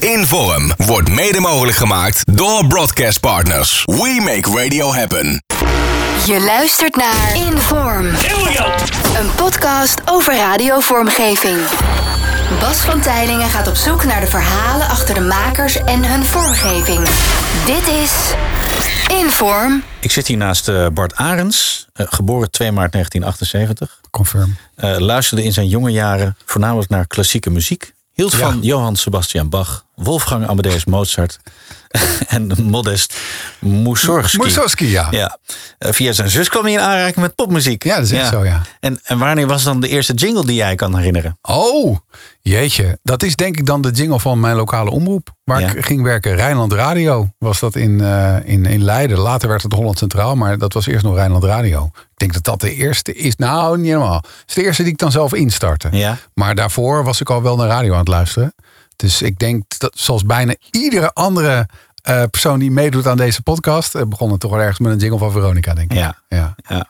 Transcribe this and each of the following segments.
Inform wordt mede mogelijk gemaakt door Broadcast Partners. We make radio happen. Je luistert naar Inform. Een podcast over radiovormgeving. Bas van Tijlingen gaat op zoek naar de verhalen achter de makers en hun vormgeving. Dit is Inform. Ik zit hier naast eh, Bart Arends, eh, geboren 2 maart 1978. Confirm. Eh, luisterde in zijn jonge jaren voornamelijk naar klassieke muziek. Hield Ja. van Johann Sebastian Bach, Wolfgang Amadeus Mozart en Modest Mussorgsky. Mussorgsky, ja. Ja. Eh, via zijn zus kwam hij in aanraking met popmuziek. Ja, dat is echt zo, ja. En, en wanneer was dan de eerste jingle die jij kan herinneren? Oh, jeetje. Dat is denk ik dan de jingle van mijn lokale omroep. Waar Ja. ik ging werken. Rijnland Radio was dat in, eh, in, in Leiden. Later werd het Holland Centraal, maar dat was eerst nog Rijnland Radio. Ik denk dat dat de eerste is. Nou, niet helemaal. Het is de eerste die ik dan zelf instartte. Ja. Maar daarvoor was ik al wel naar radio aan het luisteren. Dus ik denk dat zoals bijna iedere andere eh, persoon die meedoet aan deze podcast... eh, begon het toch wel ergens met een jingle van Veronica, denk ik. Ja. ja. ja.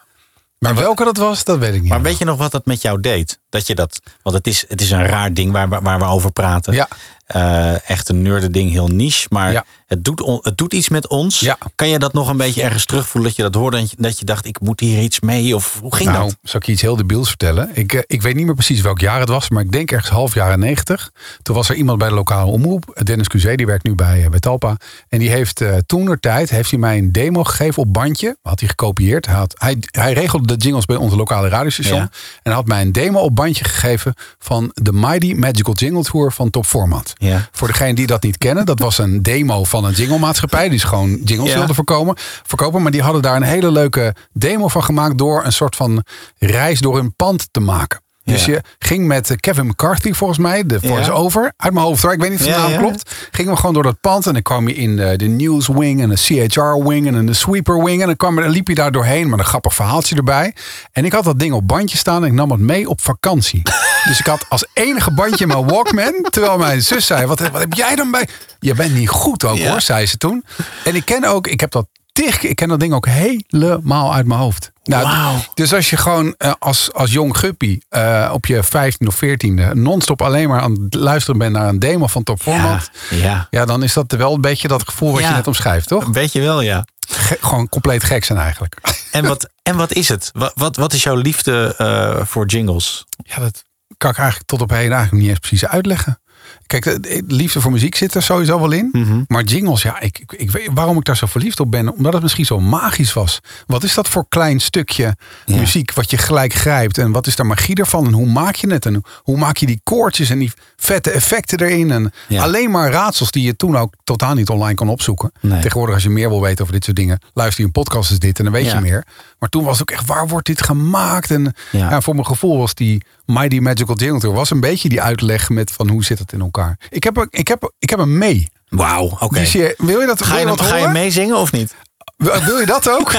Maar welke dat was, dat weet ik niet. Maar weet je nog wat dat met jou deed? Dat je dat, want het is, het is een raar ding waar, we- waar we over praten. Ja. Eh, echt een nerde ding, heel niche. Maar Ja. het, doet on- het doet iets met ons. Ja. Kan je dat nog een beetje ergens terugvoelen? Dat je dat hoorde en dat je dacht, ik moet hier iets mee? Of hoe ging nou, dat? zal ik je iets heel debiels vertellen? Ik, eh, ik weet niet meer precies welk jaar het was, maar ik denk ergens half jaren negentig. Toen was er iemand bij de lokale omroep, Dennis Cusé, die werkt nu bij, bij Talpa. En die heeft toen tijd heeft hij mij een demo gegeven op bandje. Had hij gekopieerd. Hij, had, hij, hij regelde de jingles bij onze lokale radiostation. Ja. En had mij een demo op bandje gegeven van de Mighty Magical Jingle Tour van Top Format. Ja. Voor degene die dat niet kennen, dat was een demo van een jinglemaatschappij. Die is gewoon jingles Ja. wilde voorkomen, verkopen. Maar die hadden daar een hele leuke demo van gemaakt door een soort van reis door hun pand te maken. Dus Ja. je ging met eh, Kevin McCarthy volgens mij, de voice-over, uit mijn hoofd hoor, ik weet niet of de Ja, naam klopt. Gingen we gewoon door dat pand en dan kwam je in eh, de News Wing en de CHR Wing en de Sweeper Wing. En dan, kwam, dan liep je daar doorheen met een grappig verhaaltje erbij. En ik had dat ding op bandje staan en ik nam het mee op vakantie. Dus ik had als enige bandje mijn Walkman, terwijl mijn zus zei, wat, wat heb jij dan bij? Je bent niet goed ook Ja. hoor, zei ze toen. En ik ken ook, ik heb dat tig, ik ken dat ding ook helemaal uit mijn hoofd. Nou, Wauw. Dus als je gewoon eh, als, als jong guppy eh, op je 15 of 14e non-stop alleen maar aan het luisteren bent naar een demo van Top Format. Ja, ja. Ja, dan is dat wel een beetje dat gevoel wat Ja. je net omschrijft, toch? Weet je wel, ja. Ge- gewoon compleet gek zijn eigenlijk. En wat, en wat is het? Wat, wat, wat is jouw liefde eh, voor jingles? Ja, dat kan ik eigenlijk tot op heden eigenlijk niet eens precies uitleggen. Kijk, de, de liefde voor muziek zit er sowieso wel in. Mhm. Maar jingles, ja, ik, ik, ik weet waarom ik daar zo verliefd op ben. Omdat het misschien zo magisch was. Wat is dat voor klein stukje Ja. muziek wat je gelijk grijpt? En wat is daar magie ervan? En hoe maak je het? En hoe maak je die koortjes en die vette effecten erin? En Ja. alleen maar raadsels die je toen ook totaal niet online kon opzoeken. Nee. Tegenwoordig als je meer wil weten over dit soort dingen. Luister je een podcast is dit en dan weet Ja. je meer. Maar toen was het ook echt, waar wordt dit gemaakt? En voor mijn gevoel was die Mighty Magical Jingle Tour... was een beetje die uitleg met van hoe zit het in elkaar. Ik heb, ik heb, ik heb hem mee. Wauw, oké. Dus wil je dat Ga wil je, wat ga je meezingen of niet? Wil je dat ook?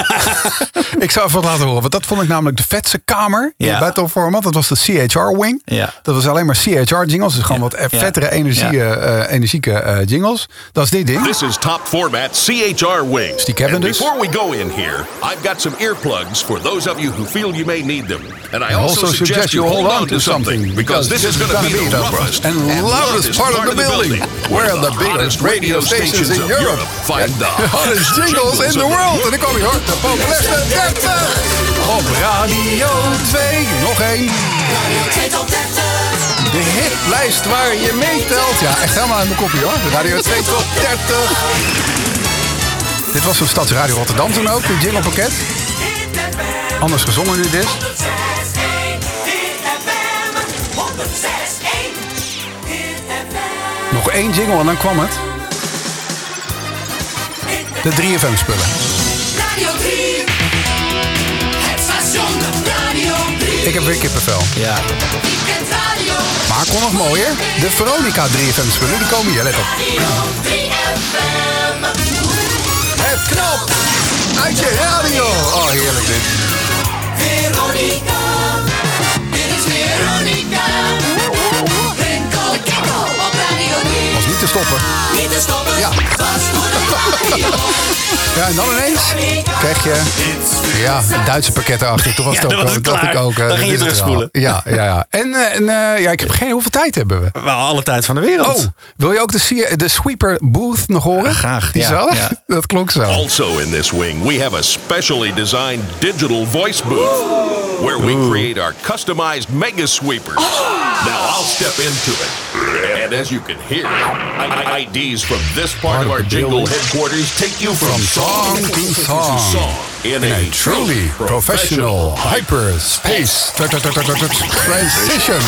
ik zou even wat laten horen. Want dat vond ik namelijk de vetste kamer Ja. in Battle Format. Dat was de CHR Wing. Ja. Dat was alleen maar CHR jingles. Dus gewoon Ja. wat eh, Ja. vettere energie, Ja. eh, energieke eh, jingles. Dat is dit ding. This is top format CHR Wing. die Kevin and dus? before we go in here, I've got some earplugs for those of you who feel you may need them. And I also, suggest you hold on to something because this is going to be the roughest and loudest part of the building, where the biggest radio stations in Europe find the hottest jingles in the world. En dan kom je hoor, de populairste 30 op Radio 2. Nog één. De hitlijst waar je meetelt. Ja, echt helemaal aan mijn kopje hoor. Radio 2 Top 30. Dit was van Stadsradio Rotterdam toen ook, de jinglepakket. Anders gezongen nu dit. Nog één jingle en dan kwam het. De 3FM spullen. Radio 3. Het station Radio 3. Ik heb weer kippenvel. Ja. Maar kon nog mooier. De Veronica 3FM spullen, die komen hier, let op. Radio 3FM. Het knop uit je radio. Oh, heerlijk dit. Veronica. Dit is Veronica. Te stoppen. Niet te stoppen. Ja. Ja, en dan ineens krijg je ja, een Duitse pakket erachter. Toen was het Ja, ook, was het dacht ik ook. eh, Dan ging je terugspoelen. Ja, ja, ja. En, eh, en eh, ja, ik heb geen... Hoeveel tijd hebben we? Wel alle tijd van de wereld. Oh, wil je ook de, de Sweeper Booth nog horen? Ja, graag, Die ja. Dat klonk zo. Also in this wing, we have a specially designed digital voice booth where we create our customized mega sweepers. Now I'll step into it. And as you can hear, I- I- IDs from this part of our jingle headquarters take you from song to song in In a a truly professional hyperspace tut, tut, transition.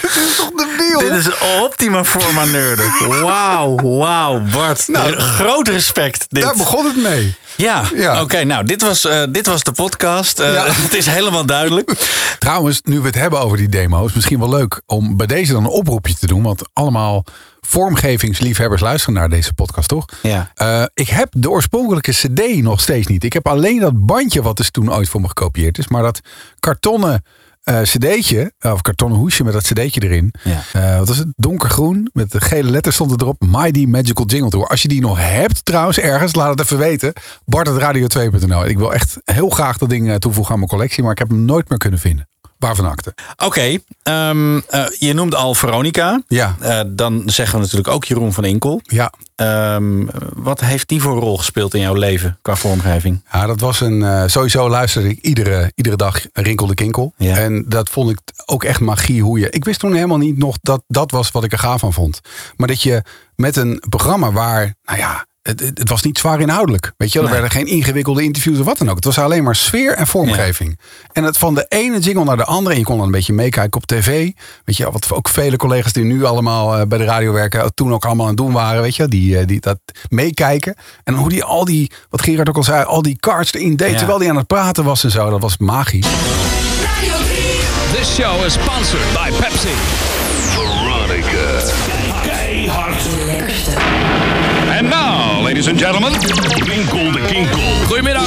Dit is toch debiel? Dit is optima forma nerden. Wauw, wauw, Bart. Nou, groot respect. Dit. Daar begon het mee. Ja, Ja. oké. nou, dit was, eh, dit was de podcast. Eh, Ja. Het is helemaal duidelijk. Trouwens, nu we het hebben over die demo's, misschien wel leuk om bij deze dan een oproepje te doen. Want allemaal vormgevingsliefhebbers luisteren naar deze podcast, toch? Ja. Eh, ik heb de oorspronkelijke CD nog steeds niet. Ik heb alleen dat bandje wat dus toen ooit voor me gekopieerd is. Maar dat kartonnen eh cd'tje, of kartonnen hoesje met dat cd'tje erin. Ja. Eh, wat was het? Donkergroen. Met de gele letters stond het erop. Mighty Magical Jingle Tour. Als je die nog hebt trouwens ergens, laat het even weten. Bart.radio2.nl. Ik wil echt heel graag dat ding eh, toevoegen aan mijn collectie. Maar ik heb hem nooit meer kunnen vinden. Waarvan akte? Oké, ehm, eh, je noemde al Veronica. Ja. Eh, dan zeggen we natuurlijk ook Jeroen van Inkel. Ja. Ehm, wat heeft die voor rol gespeeld in jouw leven qua vormgeving? Ja, dat was een. eh, sowieso luisterde ik iedere, iedere dag Rinkel de Kinkel. Ja. En dat vond ik ook echt magie hoe je. Ik wist toen helemaal niet nog dat dat was wat ik er gaaf van vond. Maar dat je met een programma waar, nou ja. Het, het was niet zwaar inhoudelijk. Weet je, wel. er Nee. werden geen ingewikkelde interviews of wat dan ook. Het was alleen maar sfeer en vormgeving. En het van de ene jingle naar de andere. En je kon dan een beetje meekijken op tv. Weet je, wat ook vele collega's die nu allemaal eh, bij de radio werken. toen ook allemaal aan het doen waren. Weet je, die, eh, die dat meekijken. En hoe die al die, wat Gerard ook al zei, al die cards erin deed. Ja. terwijl hij aan het praten was en zo. Dat was magisch. Radio 3. This show is sponsored by Pepsi. Veronica. And now, ladies and gentlemen, Winkel de Kinkel. goedemiddag.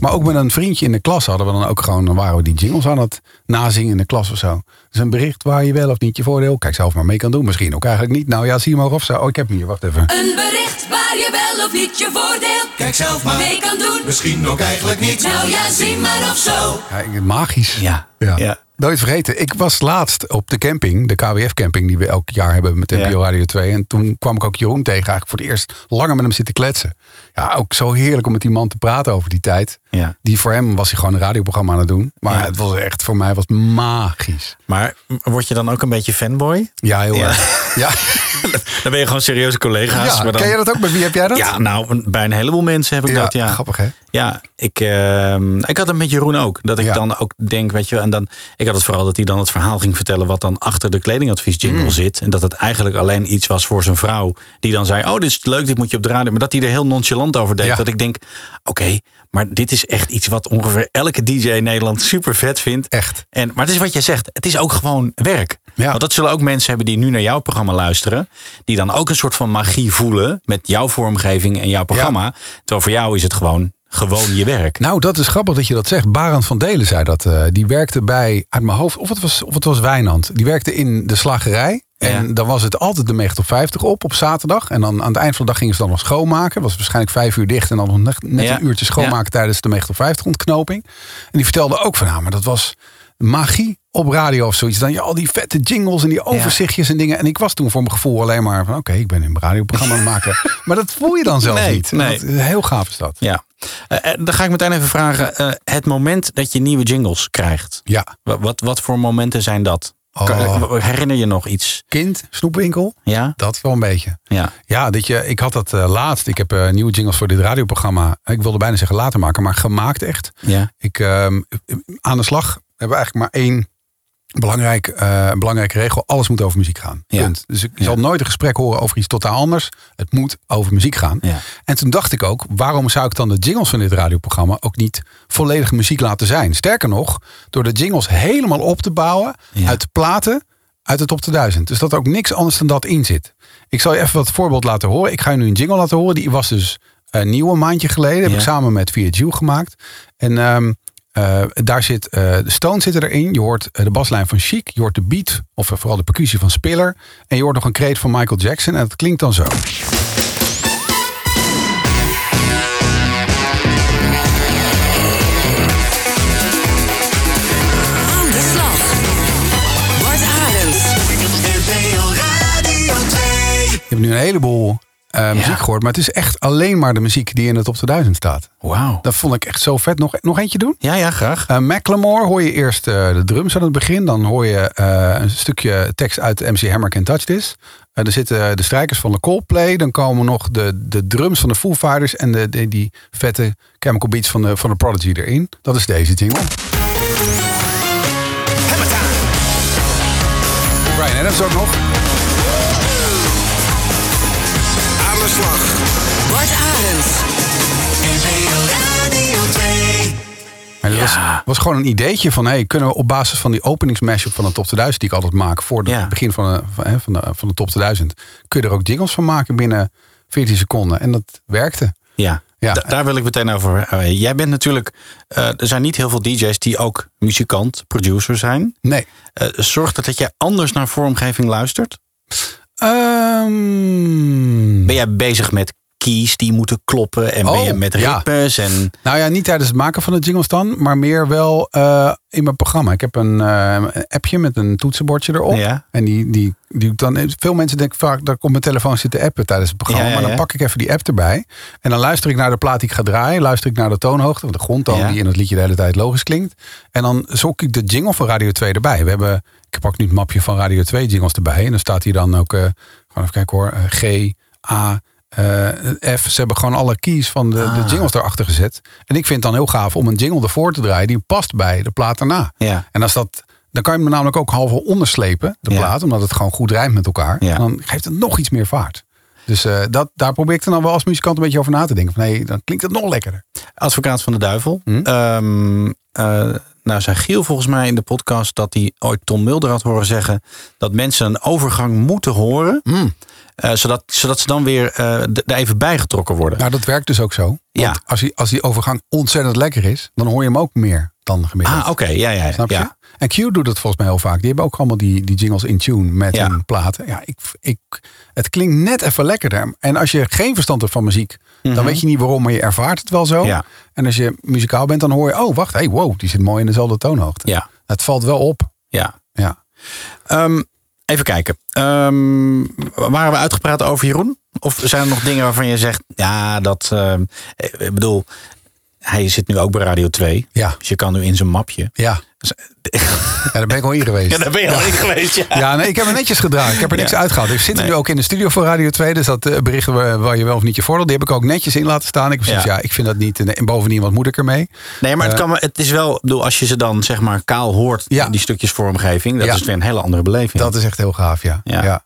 Maar ook met een vriendje in de klas hadden we dan ook gewoon, dan waren we die jingles aan het nazingen in de klas of zo. Dus een bericht waar je wel of niet je voordeel, kijk zelf maar mee kan doen. Misschien ook eigenlijk niet. Nou ja, zie je maar of zo. Oh, ik heb hem hier, wacht even. Een bericht waar je wel of niet je voordeel Kijk zelf maar. mee kan doen. Misschien ook eigenlijk niet. Nou ja, zie maar of zo. Ja, magisch. Ja, ja. Nooit vergeten. Ik was laatst op de camping, de KWF-camping die we elk jaar hebben met NPO Ja. Radio 2. En toen kwam ik ook Jeroen tegen, eigenlijk voor het eerst langer met hem zitten kletsen. Ja, ook zo heerlijk om met die man te praten over die tijd. Ja. Die voor hem was hij gewoon een radioprogramma aan het doen. Maar Ja. het was echt, voor mij was magisch. Maar word je dan ook een beetje fanboy? Ja, heel Ja. erg. Ja. Dan ben je gewoon serieuze collega's. ja. maar dan... Ken je dat ook? Bij wie heb jij dat? Ja, nou, bij een heleboel mensen heb ik Ja, dat, ja. grappig hè? Ja, ik, ehm, ik had het met Jeroen ook. Dat ik Ja. dan ook denk, weet je wel, en dan, ik had het vooral dat hij dan het verhaal ging vertellen wat dan achter de kledingadvies jingle Mm. zit. En dat het eigenlijk alleen iets was voor zijn vrouw. Die dan zei, oh, dit is leuk, dit moet je op de radio. Maar dat hij er heel nonchalant over deed. Ja. Dat ik denk, oké, maar dit is echt iets wat ongeveer elke DJ in Nederland super vet vindt. Echt. En, maar het is wat jij zegt, het is ook gewoon werk. Ja. Want dat zullen ook mensen hebben die nu naar jouw programma luisteren. Die dan ook een soort van magie voelen met jouw vormgeving en jouw programma. Terwijl voor jou is het gewoon, gewoon je werk. Nou, dat is grappig dat je dat zegt. Barend van Delen zei dat. eh, die werkte bij, uit mijn hoofd, of het was, of het was Wijnand. Die werkte in de slagerij. En Ja. dan was het altijd de 90 op 50 op, op zaterdag. En dan aan het eind van de dag gingen ze dan nog schoonmaken. was waarschijnlijk vijf uur dicht. En dan nog net, Ja. een uurtje schoonmaken tijdens de 90 op 50 ontknoping. En die vertelde ook van, nou, maar dat was magie op radio of zoiets. Dan je al die vette jingles en die overzichtjes en dingen. En ik was toen voor mijn gevoel alleen maar van, oké, ik ben een radioprogramma aan het maken. Maar dat voel je dan zelf Nee, niet. nee. Dat- heel gaaf is dat. Ja. Eh, eh, dan ga ik meteen even vragen. eh, het moment dat je nieuwe jingles krijgt. Ja. Wat, wat, wat voor momenten zijn dat? Oh. Herinner je nog iets? Kind, snoepwinkel. Ja? Dat wel een beetje. Ja. Ja, dat je, ik had dat laatst. Ik heb nieuwe jingles voor dit radioprogramma. Ik wilde bijna zeggen later maken, maar gemaakt echt. Ja. Ik, ehm, aan de slag hebben we eigenlijk maar één belangrijk, eh, belangrijke regel. Alles moet over muziek gaan. Ja. Punt. Dus ik Ja. zal nooit een gesprek horen over iets totaal anders. Het moet over muziek gaan. Ja. En toen dacht ik ook, waarom zou ik dan de jingles van dit radioprogramma ook niet volledige muziek laten zijn? Sterker nog, door de jingles helemaal op te bouwen uit platen uit de top 2000. Dus dat er ook niks anders dan dat in zit. Ik zal je even wat voorbeeld laten horen. Ik ga je nu een jingle laten horen. Die was dus een nieuw een maandje geleden. Heb ik samen met VHU gemaakt. En ehm, Eh, daar zit, eh, de Stones zitten erin. Je hoort eh, de baslijn van Chic. Je hoort de beat, of vooral de percussie van Spiller. En je hoort nog een kreet van Michael Jackson. En dat klinkt dan zo. Aan de slag. Bart Arends. NPO Radio 2. Je hebt nu een heleboel eh, muziek gehoord. Maar het is echt alleen maar de muziek die in de top 2000 staat. Wauw. Dat vond ik echt zo vet. Nog, nog eentje doen? Ja, ja, graag. Uh, Macklemore hoor je eerst eh, de drums aan het begin. Dan hoor je een stukje tekst uit MC Hammer Can Touch This. Er zitten de strijkers van de Coldplay. Dan komen nog de, de drums van de Foo Fighters. En de, de- die vette chemical beats van de, van de Prodigy erin. Dat is deze jingle. Brian Adams ook nog. Aan de slag. Bart Arends. NPO Radio 2. En dat was, was gewoon een ideetje van... Hey, kunnen we op basis van die openingsmashup van de top 2000... die ik altijd maak voor het Ja. begin van de, van, hè, van, de, van de top 2000... kun je er ook jingles van maken binnen 14 seconden. En dat werkte. Ja, Ja. Da- daar wil ik meteen over. eh, jij bent natuurlijk. eh, er zijn niet heel veel DJ's die ook muzikant, producer zijn. Nee. Eh, zorgt het dat jij anders naar vormgeving luistert? Ehm, Ben jij bezig met keys die moeten kloppen en ben Oh, je met ja. ritmes en Nou ja, niet tijdens het maken van de jingles dan, maar meer wel eh, in mijn programma. Ik heb een, eh, een appje met een toetsenbordje erop. Ja. En die, die, die dan, veel mensen denken vaak dat ik op mijn telefoon zit te appen tijdens het programma. Ja, Maar dan pak ik even die app erbij. En dan luister ik naar de plaat die ik ga draaien. Luister ik naar de toonhoogte, de grondtoon die in het liedje de hele tijd logisch klinkt. En dan zoek ik de jingle van Radio 2 erbij. We hebben, ik pak nu het mapje van Radio 2 jingles erbij. En dan staat hier dan ook, eh, gewoon even kijken hoor, eh, G, A, eh, F. Ze hebben gewoon alle keys van de, de Ah. jingles erachter gezet. En ik vind het dan heel gaaf om een jingle ervoor te draaien die past bij de plaat daarna. Ja. En als dat, dan kan je hem namelijk ook half onderslepen, de Ja. plaat, omdat het gewoon goed rijmt met elkaar. Ja. En dan geeft het nog iets meer vaart. Dus dat, daar probeer ik er dan wel als muzikant een beetje over na te denken. Van, nee, dan klinkt het nog lekkerder. advocaat van de duivel. Hm? Ehm, eh, nou zei Giel volgens mij in de podcast dat hij ooit Tom Mulder had horen zeggen dat mensen een overgang moeten horen. Hm. Eh, zodat, zodat ze dan weer d- er even bijgetrokken worden. Nou, dat werkt dus ook zo. Want Ja. als, die, als die overgang ontzettend lekker is, dan hoor je hem ook meer dan gemiddeld. ah, oké. Ja, ja, Snap je? ja. En Q doet het volgens mij heel vaak. Die hebben ook allemaal die, die jingles in tune met Ja. hun platen. Ja, ik, ik, het klinkt net even lekkerder. En als je geen verstand hebt van muziek, dan weet je niet waarom, maar je ervaart het wel zo. Mhm. Ja. En als je muzikaal bent, dan hoor je, oh wacht, hey, wow, die zit mooi in dezelfde toonhoogte. Ja. Het valt wel op. ja. Ja. Ehm, even kijken. Ehm, waren we uitgepraat over Jeroen? Of zijn er nog dingen waarvan je zegt, ja, dat. ehm, ik bedoel, hij zit nu ook bij Radio 2. Ja. Dus je kan nu in zijn mapje. Ja. Dus- ja, daar ben ik al in geweest. Ja, daar ben je al in geweest. Ja. Ja, nee, ik heb er netjes gedragen. Ik heb er niks uitgehaald. Ik zit Nee. nu ook in de studio voor Radio 2. Dus dat eh, bericht waar, waar je wel of niet je voordeel. Die heb ik ook netjes in laten staan. Ik gezegd, Ja. ik vind dat niet. En bovendien, wat moet ik ermee? Nee, maar het, Eh, kan, me- het is wel, bedoel, als je ze dan zeg maar kaal hoort, Ja. die stukjes vormgeving, dat is weer een hele andere beleving. Dat is echt heel gaaf, ja. Ja. ja.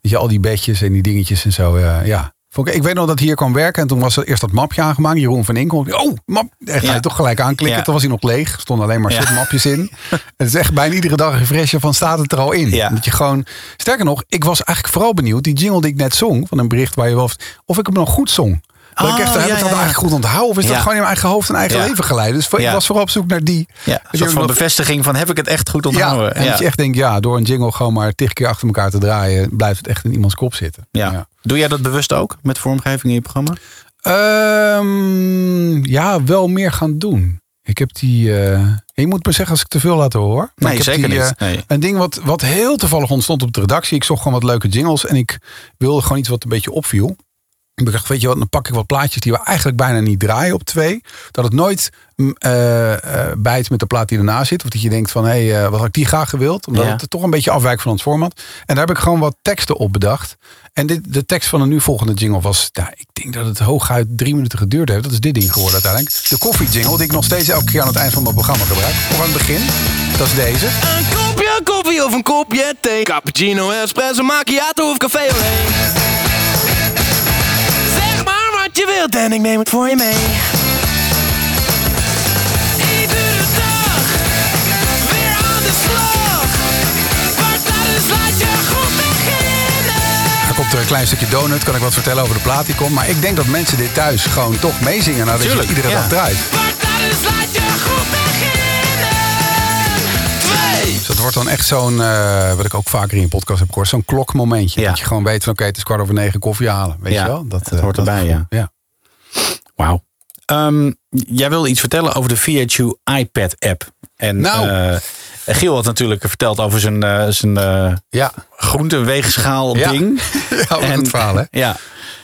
Weet je, al die bedjes en die dingetjes en zo. eh, ja. Ik, weet nog dat hij hier kwam werken en toen was er eerst dat mapje aangemaakt. Jeroen van Inkel. Oh, map. En ga Ja. je toch gelijk aanklikken. Ja. Toen was hij nog leeg. Er stonden alleen maar Ja. mapjes in. het is echt bijna iedere dag een van staat het er al in. Ja. Dat je gewoon, sterker nog, ik was eigenlijk vooral benieuwd. Die jingle die ik net zong, van een bericht waar je wel... Of ik hem nog goed zong. Dat ik Oh, echt, heb ik dat eigenlijk goed onthouden? Of is dat gewoon in mijn eigen hoofd en eigen leven geleid? Dus ik was vooral op zoek naar die. ja, een soort van bevestiging van heb ik het echt goed onthouden. Ja, en dat je echt denkt, ja, door een jingle gewoon maar tig keer achter elkaar te draaien, blijft het echt in iemands kop zitten. Ja. Doe jij dat bewust ook met vormgeving in je programma? Ehm, ja, wel meer gaan doen. Ik heb die. eh, je moet me zeggen als ik te veel laat horen. hoor. Maar Nee, ik heb zeker die, niet. eh. Een ding wat, wat heel toevallig ontstond op de redactie. Ik zocht gewoon wat leuke jingles en ik wilde gewoon iets wat een beetje opviel. Ik dacht, weet je wat, dan pak ik wat plaatjes die we eigenlijk bijna niet draaien op twee. Dat het nooit mm, eh, eh, bijt met de plaat die erna zit. Of dat je denkt van, hé, hey, eh, wat had ik die graag gewild? Omdat Ja. het toch een beetje afwijkt van ons format. En daar heb ik gewoon wat teksten op bedacht. En dit, de tekst van de nu volgende jingle was, ja, ik denk dat het hooguit drie minuten geduurd heeft. Dat is dit ding geworden uiteindelijk. De koffie jingle, die ik nog steeds elke keer aan het eind van mijn programma gebruik. Of aan het begin. Dat is deze. Een kopje koffie of een kopje thee. Cappuccino, espresso, macchiato of café alleen. Wat je wilt en ik neem het voor je mee. Iedere dag, weer aan de slag. Maar tijdens laat je goed beginnen. Er komt er een klein stukje donut. Kan ik wat vertellen over de plaat die komt. Maar ik denk dat mensen dit thuis gewoon toch meezingen. Nadat je iedere ja. dag draait. Maar tijdens laat je goed beginnen. Dus dat wordt dan echt zo'n, eh, wat ik ook vaker in een podcast heb gehoord, zo'n klokmomentje. Ja. Dat je gewoon weet van oké, het is kwart over negen koffie halen. Weet Ja, je wel? Dat, hoort dat erbij, gevoel. ja. Wauw. Ehm, jij wilde iets vertellen over de VHU iPad app. En Nou. eh, Giel had natuurlijk verteld over zijn, eh zijn eh Ja, groenteweegschaal ding. ja verhaal hè. Ja,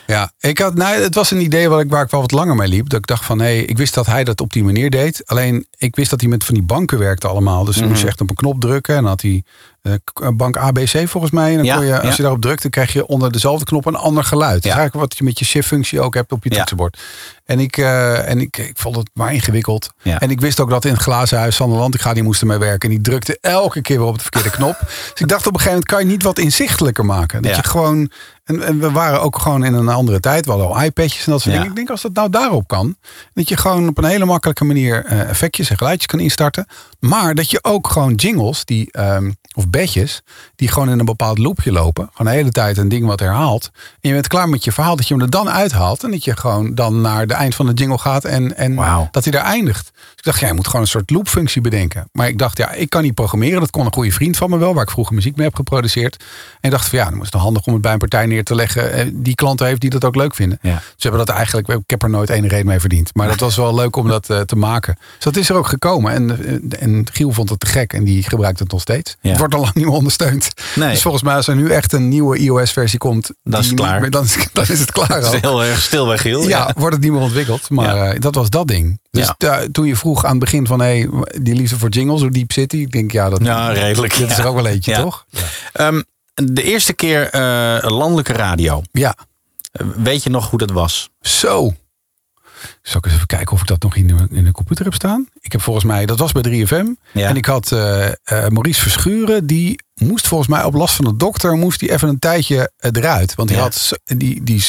Ja, ik had, nou, het was een idee waar ik, waar ik wel wat langer mee liep. Dat ik dacht van, hé, ik wist dat hij dat op die manier deed. Alleen, ik wist dat hij met van die banken werkte allemaal. Dus dan moest je echt op een knop drukken. En dan had hij eh, k- bank ABC volgens mij. En dan Ja, kon je, als ja. je daarop drukt, dan krijg je onder dezelfde knop een ander geluid. Dus eigenlijk wat je met je shift-functie ook hebt op je toetsenbord. En, ik, eh, en ik, ik vond het maar ingewikkeld. Ja. En ik wist ook dat in het glazen huis van de Lantinga die moest ermee werken. En die drukte elke keer weer op de verkeerde knop. Dus ik dacht op een gegeven moment, kan je niet wat inzichtelijker maken? Dat Ja. je gewoon... En, en we waren ook gewoon in een andere tijd. We hadden al iPadjes en dat soort Ja. dingen. Ik denk als dat nou daarop kan. Dat je gewoon op een hele makkelijke manier eh, effectjes en geluidjes kan instarten. Maar dat je ook gewoon jingles, die, ehm, of bedjes, die gewoon in een bepaald loopje lopen. Gewoon de hele tijd een ding wat herhaalt. En je bent klaar met je verhaal. Dat je hem er dan uithaalt. En dat je gewoon dan naar de eind van de jingle gaat. En, en dat hij daar eindigt. Dus ik dacht, ja, je moet gewoon een soort loopfunctie bedenken. Maar ik dacht, ja, ik kan niet programmeren. Dat kon een goede vriend van me wel. Waar ik vroeger muziek mee heb geproduceerd. En ik dacht van ja, dan is het handig om het bij een partij neer te leggen. eh, Die klanten heeft die dat ook leuk vinden. Ja. Ze hebben dat eigenlijk, ik heb er nooit één reden mee verdiend. Maar dat was wel leuk om dat eh, te maken. Dus dat is er ook gekomen. En, eh, en Giel vond het te gek en die gebruikt het nog steeds. Ja. Het wordt al lang niet meer ondersteund. Nee. Dus volgens mij als er nu echt een nieuwe iOS-versie komt. Dan is die het klaar. meer- dan, is, dan is het klaar dat is heel erg stil bij Giel. Ja, wordt het niet meer ontwikkeld. Maar dat was dat ding. Dus Ja. toen je vroeg aan het begin van hey, die liefde voor jingles, hoe Deep City. Ik denk ja, dat Ja, redelijk, Dit is er ook wel eentje, toch? Ehm, de eerste keer eh, landelijke radio. Ja. Weet je nog hoe dat was? Zo. Zal ik eens even kijken of ik dat nog in de, in de computer heb staan? Ik heb volgens mij, dat was bij 3FM. Ja. En ik had eh, eh, Maurice Verschuren, die moest volgens mij op last van de dokter, moest die even een tijdje eh, eruit. Want Ja. had, die, die,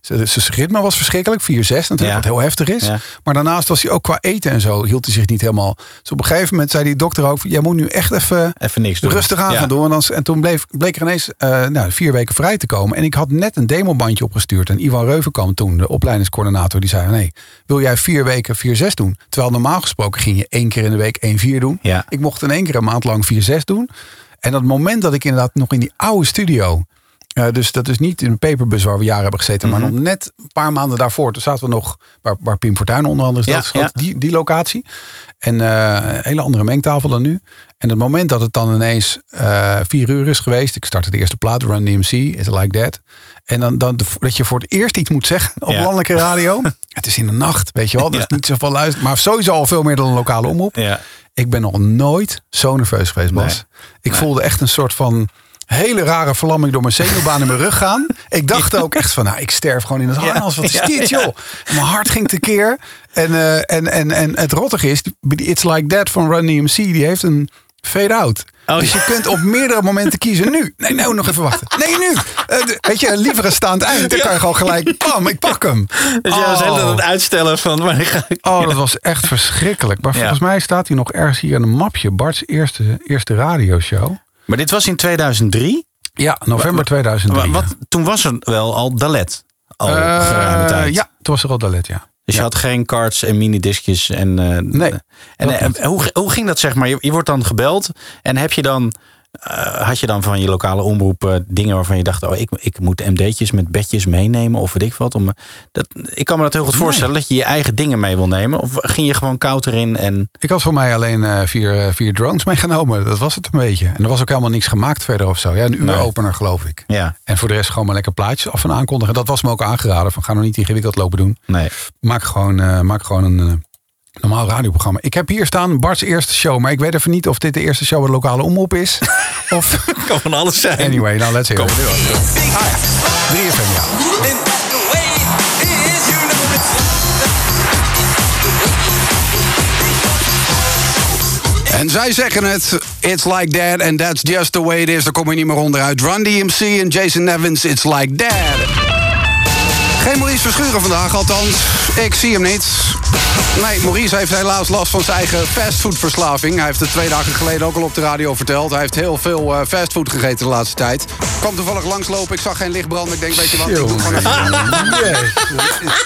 zijn ritme was verschrikkelijk, 4-6 natuurlijk, Ja. wat heel heftig is. Ja. Maar daarnaast was hij ook qua eten en zo, hield hij zich niet helemaal. Dus op een gegeven moment zei die dokter ook, jij moet nu echt even Even niks doen. rustig aan gaan doen. En, dan, en toen bleef, bleek er ineens eh, nou, vier weken vrij te komen. En ik had net een demobandje opgestuurd. En Ivan Reuvenkamp toen, de opleidingscoördinator, die zei... nee, wil jij vier weken 4-6 doen? Terwijl normaal gesproken ging je één keer in de week 1-4 doen. Ja. Ik mocht in één keer een maand lang 4-6 doen. En dat moment dat ik inderdaad nog in die oude studio... eh, dus dat is niet in een paperbus waar we jaren hebben gezeten. Mhm. Maar nog net een paar maanden daarvoor. Toen zaten we nog waar, waar Pim Fortuyn onder andere is. Ja, die, die locatie. En eh, een hele andere mengtafel dan nu. En het moment dat het dan ineens eh, vier uur is geweest. Ik startte de eerste plaat, Run DMC, Is It Like That. En dan, dan dat je voor het eerst iets moet zeggen op Ja. landelijke radio. het is in de nacht, weet je wel. Dus niet zoveel luisteren. Maar sowieso al veel meer dan een lokale omroep. Ja. Ik ben nog nooit zo nerveus geweest, Bas. Nee. Ik voelde echt een soort van hele rare verlamming door mijn zenuwbaan in mijn rug gaan. Ik dacht ook echt van, nou, ik sterf gewoon in het harnas. Wat is dit, joh? Mijn hart ging tekeer. En, eh, en, en, en het rottige is, It's Like That van Run DMC, die heeft een fade-out. Oh, dus je kunt op meerdere momenten kiezen. Nu. Nee, nou, nog even wachten. Nee, nu. De- weet je, liever een staand eind. Dan kan je gewoon gelijk, bam, ik pak hem. Dus jij was aan Oh. het uitstellen van wanneer ga ik... Oh, dat was echt verschrikkelijk. Maar Ja. volgens mij staat hij nog ergens hier in een mapje. Bart's eerste, eerste radioshow. Maar dit was in 2003. Ja, november 2003. Wat, toen was er wel al Dalet. Al Eh, tijd. Ja, toen was er al Dalet, ja. Dus je had geen cards en minidiscjes. En, eh, Nee, En, eh, hoe, hoe ging dat zeg maar? Je, je wordt dan gebeld en heb je dan, had je dan van je lokale omroep eh, dingen waarvan je dacht, oh ik, ik moet MD'tjes met bedjes meenemen of weet ik wat. Om, eh, dat, ik kan me dat heel goed voorstellen dat je je eigen dingen mee wil nemen. Of ging je gewoon koud erin en Ik had voor mij alleen eh, vier, eh, vier drones meegenomen. Dat was het een beetje. En er was ook helemaal niks gemaakt verder of zo. Ja, een uuropener geloof ik. ja, En voor de rest gewoon maar lekker plaatjes af en aankondigen. Dat was me ook aangeraden. Van ga nou niet ingewikkeld lopen doen. nee. Maak gewoon, eh, maak gewoon een eh, normaal radioprogramma. Ik heb hier staan Bart's eerste show. Maar ik weet even niet of dit de eerste show bij de lokale omroep is. of Kan van alles zijn. anyway, nou let's hear it. Ah ja, 3FM ja. En zij zeggen het, it's like that and that's just the way it is. Daar kom je niet meer onderuit. Run DMC en Jason Evans, it's like that. Geen Maurice Verschuren vandaag, althans. Ik zie hem niet. Nee, Maurice heeft helaas last van zijn eigen fastfoodverslaving. Hij heeft het twee dagen geleden ook al op de radio verteld. Hij heeft heel veel eh, fastfood gegeten de laatste tijd. Kwam toevallig langslopen, ik zag geen lichtbrand. Ik denk, weet je wat, ik doe gewoon even...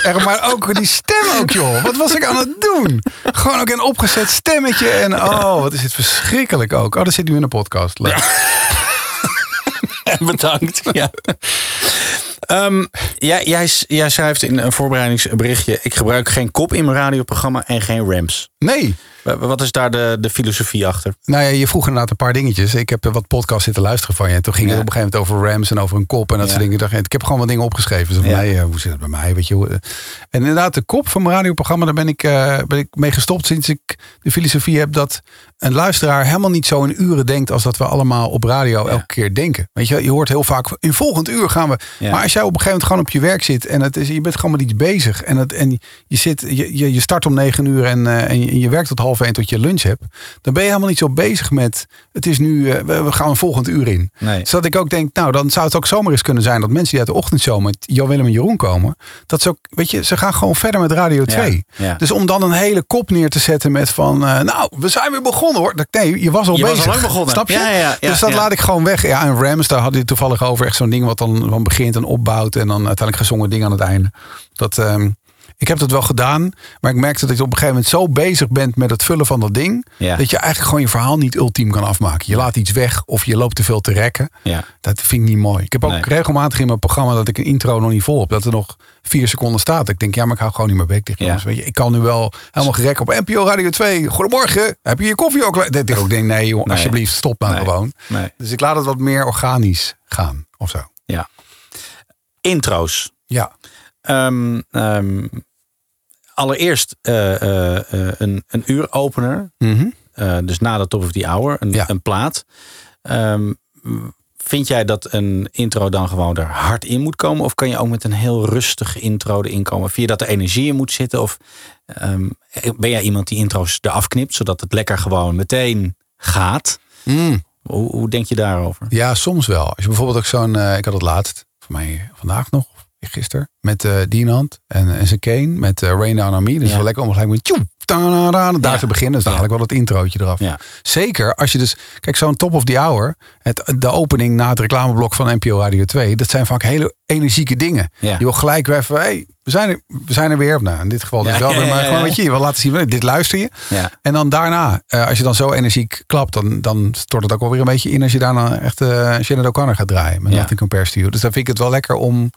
Er maar ook die stem ook, joh. Wat was ik aan het doen? Gewoon ook een opgezet stemmetje. En oh, wat is dit verschrikkelijk ook. Oh, dat zit nu in de podcast. Leuk. Bedankt. Ja. Ehm, jij, jij, jij schrijft in een voorbereidingsberichtje... ik gebruik geen kop in mijn radioprogramma en geen rams. Nee. Wa- Wat is daar de, de filosofie achter? Nou ja, je vroeg inderdaad een paar dingetjes. Ik heb wat podcasts zitten luisteren van je. En toen ging Ja. het op een gegeven moment over Rams en over een kop en dat Ja. soort dingen. Ik, dacht, ik heb gewoon wat dingen opgeschreven. Zo van, Ja. nee, eh, hoe zit het bij mij? Weet je, hoe- en inderdaad, de kop van mijn radioprogramma, daar ben ik, eh, ben ik mee gestopt sinds ik de filosofie heb dat een luisteraar helemaal niet zo in uren denkt als dat we allemaal op radio elke keer denken. Weet je, je hoort heel vaak, in volgend uur gaan we. Maar als jij op een gegeven moment gewoon op je werk zit en het is, je bent gewoon met iets bezig en, het, en je, zit, je, je, je start om negen uur en, eh, en, je, en je werkt tot half één tot je lunch hebt, dan ben je helemaal niet zo bezig met, het is nu, eh, we, gaan een volgend uur in. Nee. Dus ik ook denk, nou dan zou het ook zomaar eens kunnen zijn dat mensen die uit de ochtendshow met Jan Willem en Jeroen komen, dat ze ook, weet je, ze gaan gewoon verder met Radio 2. ja. Dus om dan een hele kop neer te zetten met van, eh, nou, we zijn weer begonnen hoor. Dat- Nee, je was al Je was bezig. al lang begonnen. Snap je? Ja, ja, ja, dus dat laat ik gewoon weg. Ja, en Rams, daar had het toevallig over. Echt zo'n ding wat dan, dan begint en opbouwt. En dan uiteindelijk gezongen ding aan het einde. Dat, ehm, ik heb dat wel gedaan. Maar ik merkte dat je op een gegeven moment zo bezig bent met het vullen van dat ding. Ja. Dat je eigenlijk gewoon je verhaal niet ultiem kan afmaken. Je laat iets weg of je loopt te veel te rekken. Ja. Dat vind ik niet mooi. Ik heb ook Nee. regelmatig in mijn programma dat ik een intro nog niet vol heb. Dat er nog vier seconden staat. Ik denk, ja, maar ik hou gewoon niet meer bek dicht. Ja. Weet je, ik kan nu wel helemaal gerekt op NPO Radio 2. Goedemorgen. Heb je je koffie ook? Dat ik ook denk, nee, joh, Nee. alsjeblieft, stop nou Nee. gewoon. Nee. Dus ik laat het wat meer organisch gaan of zo. Ja. Intro's. Ja. Ehm, ehm, allereerst eh, eh, eh, een, een uuropener. Eh, dus na de top of the hour. Een, Ja. een plaat. Ehm, vind jij dat een intro dan gewoon er hard in moet komen? Of kan je ook met een heel rustige intro erin komen? Vind je dat er energie in moet zitten? Of ehm, ben jij iemand die intro's eraf knipt? Zodat het lekker gewoon meteen gaat? Mm. Hoe, hoe denk je daarover? Ja, soms wel. Als je bijvoorbeeld ook zo'n, ik had het laatst, voor mij vandaag nog, of gisteren, met eh Dienand en, en zijn Kane, met eh, Rain Down on Me. Dus Ja. wel lekker om gelijk met tjoe, ta-da-da, daar Ja. te beginnen. Dus dadelijk wel het introotje eraf. Ja. Zeker als je dus, kijk, zo'n top of the hour, het, de opening na het reclameblok van NPO Radio 2, dat zijn vaak hele energieke dingen. Ja. Je wil gelijk weer even, hey, we zijn er, we zijn er weer. Nou, in dit geval dus wel, maar gewoon weet je, je wil laten zien, dit luister je. Ja. En dan daarna, eh, als je dan zo energiek klapt, dan, dan stort het ook wel weer een beetje in als je daarna echt uh, Shannon O'Connor gaat draaien. Met Ja. Nothing Compares to You. Dus dan vind ik het wel lekker om,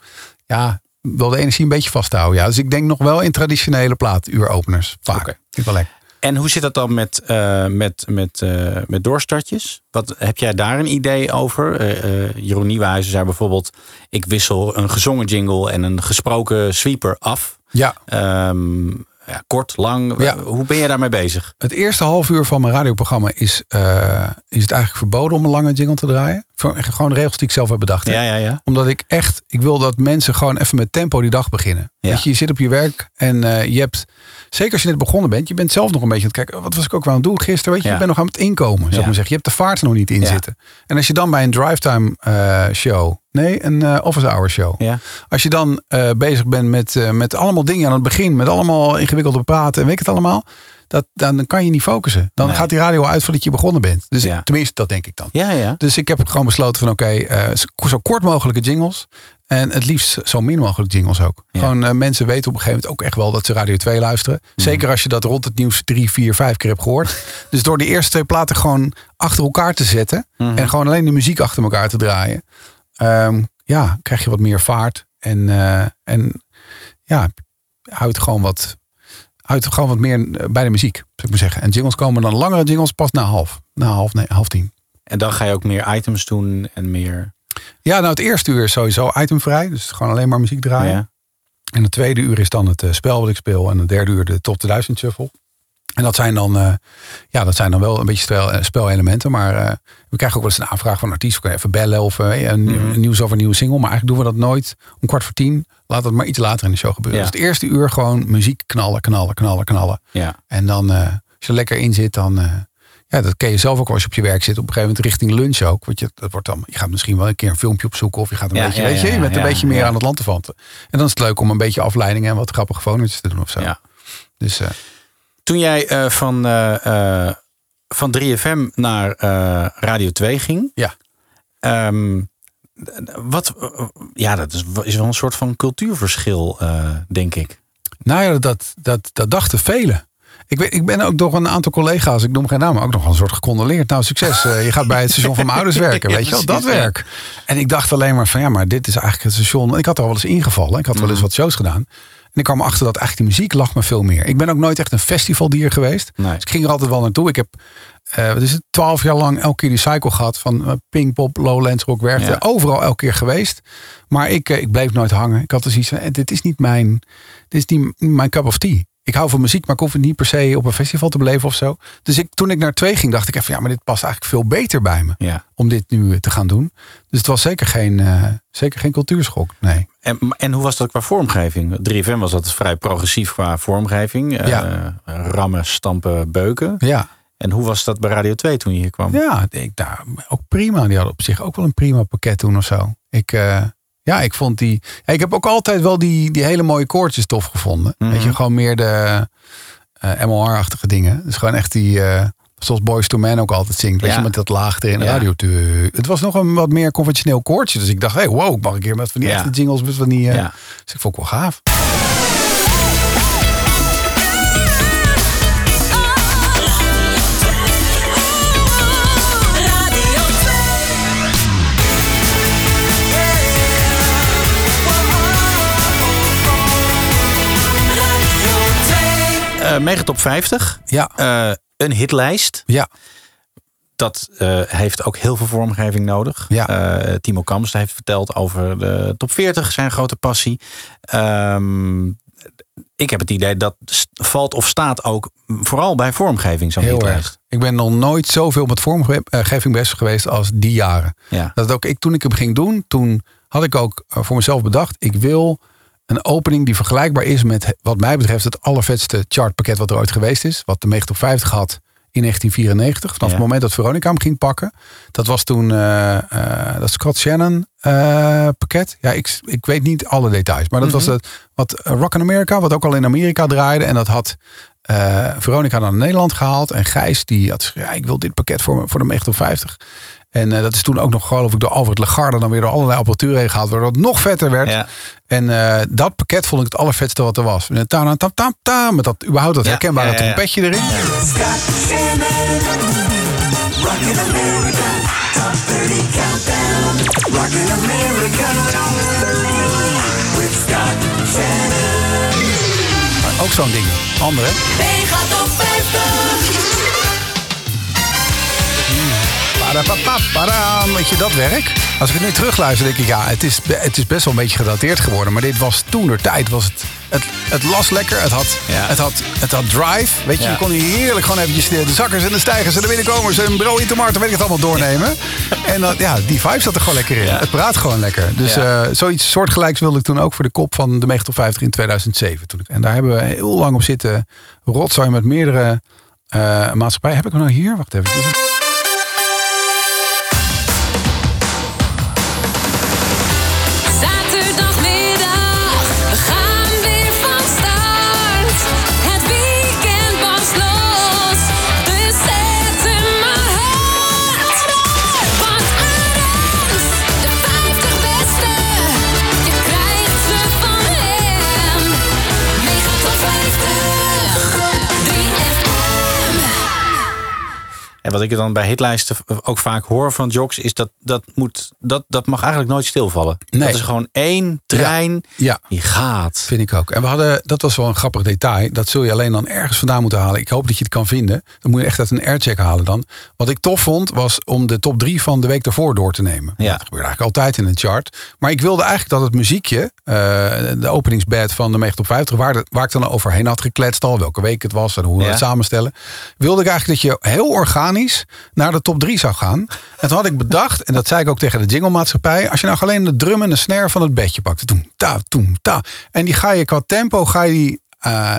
ja, wel de energie een beetje vast te houden. Ja, dus ik denk nog wel in traditionele plaatuuropeners. Vaak. Vind ik wel lekker. En hoe zit dat dan met, eh, met, met, eh, met doorstartjes? Wat, heb jij daar een idee over? Eh, Jeroen Nieuwenhuizen zei bijvoorbeeld... ik wissel een gezongen jingle en een gesproken sweeper af. Ja, Ehm, ja, kort, lang. Ja. Hoe ben je daarmee bezig? het eerste half uur van mijn radioprogramma is, eh, is het eigenlijk verboden om een lange jingle te draaien. Gewoon regels die ik zelf heb bedacht. Ja, ja, ja. Omdat ik echt, ik wil dat mensen gewoon even met tempo die dag beginnen. Ja. Weet je, je zit op je werk en eh, je hebt, zeker als je net begonnen bent, je bent zelf nog een beetje aan het kijken. Wat was ik ook wel aan het doen gisteren? Weet je, je bent nog aan het inkomen, zou ik maar zeggen. Je hebt de vaart er nog niet in zitten. En als je dan bij een drivetime eh, show, nee, een eh, office hour show. ja. Als je dan eh, bezig bent met, eh, met allemaal dingen aan het begin, met allemaal ingewikkelde praten en weet ik het allemaal. Dat, dan kan je niet focussen. Dan Nee. gaat die radio uit voordat je begonnen bent. Dus Ja. tenminste, dat denk ik dan. Ja, ja. Dus ik heb gewoon besloten van oké, eh, zo- kort mogelijke jingles. En het liefst zo min mogelijk jingles ook. Ja. Gewoon mensen weten op een gegeven moment ook echt wel dat ze Radio 2 luisteren. Zeker als je dat rond het nieuws drie, vier, vijf keer hebt gehoord. dus door die eerste twee platen gewoon achter elkaar te zetten. En gewoon alleen de muziek achter elkaar te draaien. Ehm, ja, krijg je wat meer vaart. En, eh, en ja, houdt gewoon wat, houdt gewoon wat meer eh, bij de muziek, zou ik maar zeggen. En jingles komen dan langere jingles pas na half. Na half, nee, half tien. En dan ga je ook meer items doen en meer... Ja, nou het eerste uur is sowieso itemvrij. Dus gewoon alleen maar muziek draaien. Ja. En het tweede uur is dan het eh, spel wat ik speel. En het derde uur de top 2000 shuffle. En dat zijn dan, eh, ja, dat zijn dan wel een beetje spel, eh, spelelementen. Maar eh, we krijgen ook wel eens een aanvraag van een artiest. We kunnen even bellen of een, Mhm. een nieuws over een nieuwe single. Maar eigenlijk doen we dat nooit om kwart voor tien. Laat het maar iets later in de show gebeuren. Ja. Dus het eerste uur gewoon muziek knallen, knallen, knallen, knallen. Ja. En dan, als je er lekker in zit, dan, ja, dat ken je zelf ook als je op je werk zit. Op een gegeven moment richting lunch ook. Want je, dat wordt dan, je gaat misschien wel een keer een filmpje opzoeken. Of je gaat een Ja, beetje, ja, weet je, je bent een beetje meer aan het land te vanten. En dan is het leuk om een beetje afleidingen en wat grappige fonootjes te doen of zo. Ja. Dus Toen jij eh, van, eh, eh, van 3FM naar Radio 2 ging. Ja. ehm, wat, ja, dat is, is wel een soort van cultuurverschil, denk ik. Nou ja, dat, dat, dat dachten velen. Ik, weet, ik ben ook door een aantal collega's, ik noem geen namen, ook nog wel een soort gecondoleerd. Nou, succes. Je gaat bij het station van mijn ouders werken, weet je wel, dat werk. En ik dacht alleen maar van, ja, maar dit is eigenlijk het station. Ik had er al wel eens ingevallen, ik had wel eens wat shows gedaan. En ik kwam erachter dat eigenlijk die muziek lag me veel meer. Ik ben ook nooit echt een festivaldier geweest. Nee. Dus ik ging er altijd wel naartoe. Ik heb, wat is het, twaalf jaar lang elke keer die cycle gehad van eh, Pinkpop, Lowlands, Rock, werkte. Ja. Overal elke keer geweest. Maar ik, eh, ik bleef nooit hangen. Ik had dus iets van, dit is niet mijn, dit is niet mijn cup of tea. Ik hou van muziek, maar ik hoef het niet per se op een festival te beleven of zo. Dus ik, toen ik naar twee ging, dacht ik even, ja, maar dit past eigenlijk veel beter bij me. Ja. Om dit nu eh, te gaan doen. Dus het was zeker geen, eh, zeker geen cultuurschok. Nee. En, en hoe was dat qua vormgeving? 3FM was dat vrij progressief qua vormgeving. Eh, Ja. rammen, stampen, beuken. Ja. En hoe was dat bij Radio 2 toen je hier kwam? Ja, ik, nou, ook prima. Die hadden op zich ook wel een prima pakket toen of zo. Ik, ja, ik vond die. Ik heb ook altijd wel die, die hele mooie koortjes tof gevonden. Weet je, gewoon meer de eh MLR-achtige dingen. Dus gewoon echt die. eh, zoals Boys to Men ook altijd zingt. Weet Ja. je, met dat laag erin. Ja. Radio. Het was nog een wat meer conventioneel koortje. Dus ik dacht, hey, wow, ik mag een keer met van die Ja. echte jingles. Met van die, Ja. Dus ik vond het wel gaaf. 2. Eh Megatop 50. Ja. Eh, een hitlijst. Ja. Dat eh, heeft ook heel veel vormgeving nodig. Ja. Timo Kamps heeft verteld over de top 40, zijn grote passie. Ehm, ik heb het idee dat valt of staat ook vooral bij vormgeving zo'n Heel hitlijst. erg. Ik ben nog nooit zoveel met vormgeving bezig geweest als die jaren. Ja. Dat ook ik, toen ik hem ging doen, toen had ik ook voor mezelf bedacht, ik wil een opening die vergelijkbaar is met wat mij betreft het allervetste chartpakket wat er ooit geweest is. Wat de 90 op 50 had in 1994. Vanaf Ja. het moment dat Veronica hem ging pakken. Dat was toen eh, dat Scott Shannon eh, pakket. Ja, ik, ik weet niet alle details. Maar dat was het wat Rock in America, wat ook al in Amerika draaide. En dat had Veronica naar Nederland gehaald. En Gijs die had ja, ik wil dit pakket voor, voor de 90 op 50. En dat is toen ook nog geloof ik door Alfred Legarde dan weer door allerlei apparatuur heen gehaald. Waardoor het nog vetter werd. Ja. En eh, dat pakket vond ik het allervetste wat er was. Met, een ta ta ta ta, met dat überhaupt dat Ja, herkenbare ja, ja, ja. trompetje erin. Scott Shannon. Rockin' America. Top 30 countdown. Rockin' America. With Scott Shannon. Ook zo'n ding. Andere. Mega top 50. Weet je dat werk? Als ik het nu terugluister, denk ik, ja, het is, het is best wel een beetje gedateerd geworden. Maar dit was toen de tijd. Was het, het, het las lekker. Het had, Ja. het had, het had drive. Weet je, Ja. je kon hier heerlijk gewoon eventjes de, de zakkers en de stijgers en de binnenkomers en brood in tomaten, weet ik het allemaal doornemen. En dan, ja, die vibe zat er gewoon lekker in. Het praat gewoon lekker. Dus eh, zoiets soortgelijks wilde ik toen ook voor de kop van de Megatop 50 in 2007. Toen ik, en daar hebben we heel lang op zitten rotzooien met meerdere eh maatschappijen. Heb ik hem nou hier? Wacht even. En wat ik dan bij hitlijsten ook vaak hoor van jocks, is dat dat, moet, dat, dat mag eigenlijk nooit stilvallen. Nee. Dat is gewoon één trein Ja. die gaat. Vind ik ook. En we hadden, dat was wel een grappig detail. Dat zul je alleen dan ergens vandaan moeten halen. Ik hoop dat je het kan vinden. Dan moet je echt uit een aircheck halen dan. Wat ik tof vond, was om de top drie van de week daarvoor door te nemen. Ja. Dat gebeurt eigenlijk altijd in een chart. Maar ik wilde eigenlijk dat het muziekje, eh, de openingsbed van de 90 top 50, waar, de- waar ik dan overheen had gekletst al, welke week het was en hoe we Ja. het samenstellen, wilde ik eigenlijk dat je heel organisch naar de top 3 zou gaan. En toen had ik bedacht, en dat zei ik ook tegen de jingle-maatschappij, als je nou alleen de drum en de snare van het bedje pakt, toem, ta, toem, ta, en die ga je qua tempo, ga je die eh,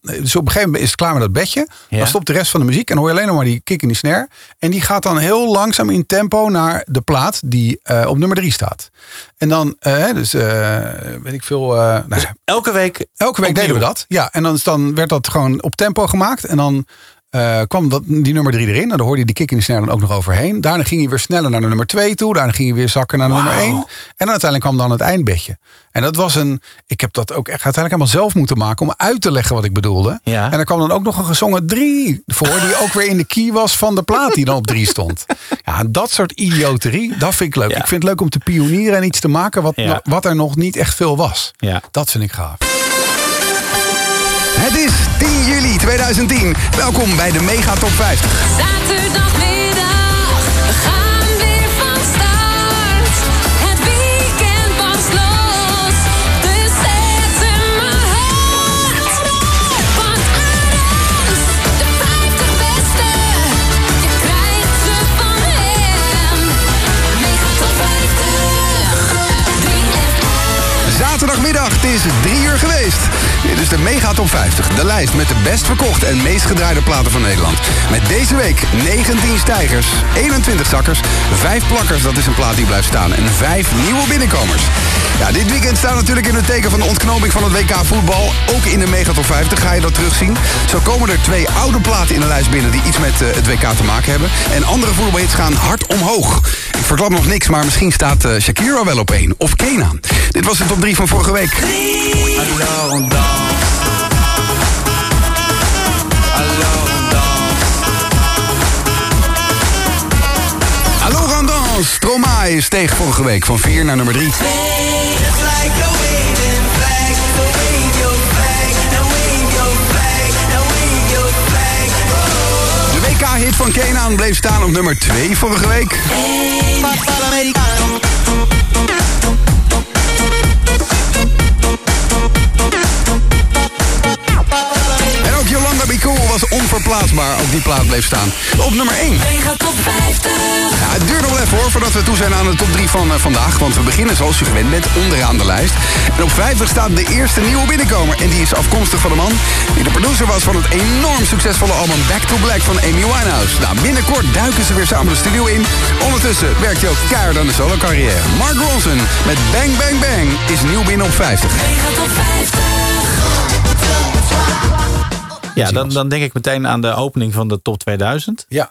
dus op een gegeven moment is het klaar met dat bedje. Ja. Dan stopt de rest van de muziek en hoor je alleen nog maar die kick in die snare. En die gaat dan heel langzaam in tempo naar de plaat die eh, op nummer drie staat. En dan, eh, dus weet ik veel. nou, Elke week. elke week opnieuw. deden we dat. Ja, en dan, is dan werd dat gewoon op tempo gemaakt. En dan eh, kwam dat, die nummer drie erin. En dan hoorde je die kick in de snare dan ook nog overheen. Daarna ging hij weer sneller naar de nummer twee toe. Daarna ging hij weer zakken naar de nummer één. En dan uiteindelijk kwam dan het eindbedje. En dat was een... Ik heb dat ook echt uiteindelijk helemaal zelf moeten maken... om uit te leggen wat ik bedoelde. Ja. En er kwam dan ook nog een gezongen drie voor... die ook weer in de key was van de plaat die dan op drie stond. Ja, dat soort idioterie, dat vind ik leuk. Ja. Ik vind het leuk om te pionieren en iets te maken... wat, Ja. wat er nog niet echt veel was. Ja. Dat vind ik gaaf. Het is 10 juli 2010. Welkom bij de Mega Top 50. Zaterdagmiddag, we gaan weer van start. Het weekend pas los, dus zet hem maar hard. Van Arends, de 50 beste, je krijgt ze van hem. Mega top 50, 3FM. Zaterdagmiddag, het is 3 uur geweest. Dit is de Mega Top 50. De lijst met de best verkochte en meest gedraaide platen van Nederland. Met deze week 19 stijgers, 21 zakkers, 5 plakkers, dat is een plaat die blijft staan, en 5 nieuwe binnenkomers. Ja, dit weekend staat natuurlijk in het teken van de ontknoping van het WK voetbal. Ook in de Mega Top 50 ga je dat terugzien. Zo komen er twee oude platen in de lijst binnen die iets met eh, het WK te maken hebben. En andere voetbalhits gaan hard omhoog. Ik verklap nog niks, maar misschien staat eh, Shakira wel op één. Of Kena. Dit was de top 3 van vorige week. Hallo Randans, Stromae steeg vorige week van 4 naar nummer 3. WK-hit van Kenaan bleef staan op nummer 2 vorige week. Be Cool was onverplaatsbaar. Ook die plaat bleef staan. Op nummer 1. Mega top 50. Ja, het duurt nog wel even hoor, voordat we toe zijn aan de top 3 van eh, vandaag. Want we beginnen zoals u gewend bent onderaan de lijst. En op 50 staat de eerste nieuwe binnenkomer. En die is afkomstig van de man die de producer was van het enorm succesvolle album Back to Black van Amy Winehouse. Nou, binnenkort duiken ze weer samen de studio in. Ondertussen werkt hij ook keihard aan de solo carrière. Mark Ronson met Bang Bang Bang is nieuw binnen op 50. Mega top 50. Ja, dan, dan denk ik meteen aan de opening van de top 2000. Ja.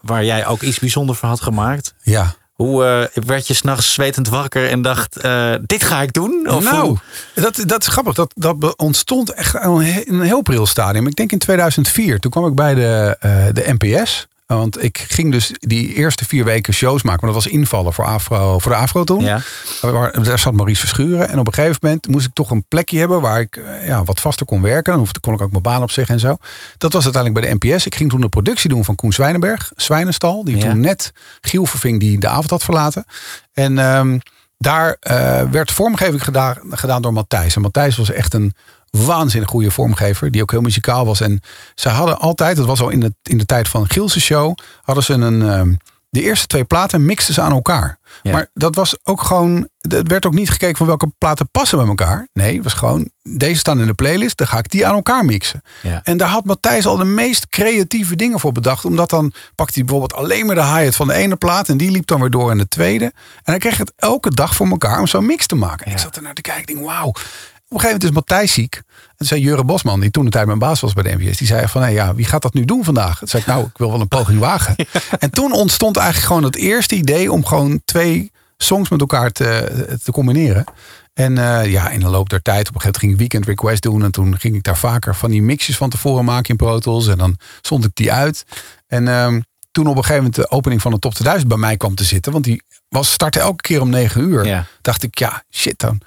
Waar jij ook iets bijzonders voor had gemaakt. Ja. Hoe eh, werd je s'nachts zwetend wakker en dacht, eh, dit ga ik doen? Of nou, hoe? dat, dat is grappig. Dat, dat ontstond echt een heel pril stadium. Ik denk in 2004. Toen kwam ik bij de, eh, de NPS. Want ik ging dus die eerste vier weken shows maken. Maar dat was invallen voor, Afro, voor de Afro toen. Ja. Waar, daar zat Maurice Verschuren. En op een gegeven moment moest ik toch een plekje hebben... waar ik eh, ja, wat vaster kon werken. Dan kon ik ook mijn baan opzeggen en zo. Dat was uiteindelijk bij de NPS. Ik ging toen de productie doen van Koen Zwijnenberg. Zwijnenstal. Die Ja. toen net Giel verving die de avond had verlaten. En ehm, daar eh, werd vormgeving gedaan, gedaan door Matthijs. En Matthijs was echt een waanzinnig goede vormgever. Die ook heel muzikaal was. En ze hadden altijd, dat was al in de, in de tijd van Gielse show... hadden ze een... ehm, de eerste twee platen mixten ze aan elkaar. Ja. Maar dat was ook gewoon. Er werd ook niet gekeken van welke platen passen bij elkaar. Nee, het was gewoon. Deze staan in de playlist. Dan ga ik die aan elkaar mixen. Ja. En daar had Matthijs al de meest creatieve dingen voor bedacht. Omdat dan pakte hij bijvoorbeeld alleen maar de hi-hat van de ene plaat. En die liep dan weer door in de tweede. En dan kreeg het elke dag voor elkaar om zo'n mix te maken. En ik zat er naar te kijken. Ik denk, wauw. Op een gegeven moment is Matthijs ziek. En toen zei Jure Bosman, die toen de tijd mijn baas was bij de NVS. Die zei van, hé, ja, wie gaat dat nu doen vandaag? Toen zei ik, nou, ik wil wel een poging wagen. En toen ontstond eigenlijk gewoon het eerste idee... om gewoon twee songs met elkaar te, te combineren. En eh, ja, in de loop der tijd, op een gegeven moment ging ik Weekend Request doen. En toen ging ik daar vaker van die mixjes van tevoren maken in Pro Tools. En dan stond ik die uit. En ehm, toen op een gegeven moment de opening van de Top 2000 bij mij kwam te zitten. Want die was, startte elke keer om 9 uur. Ja. Dacht ik, ja, shit dan.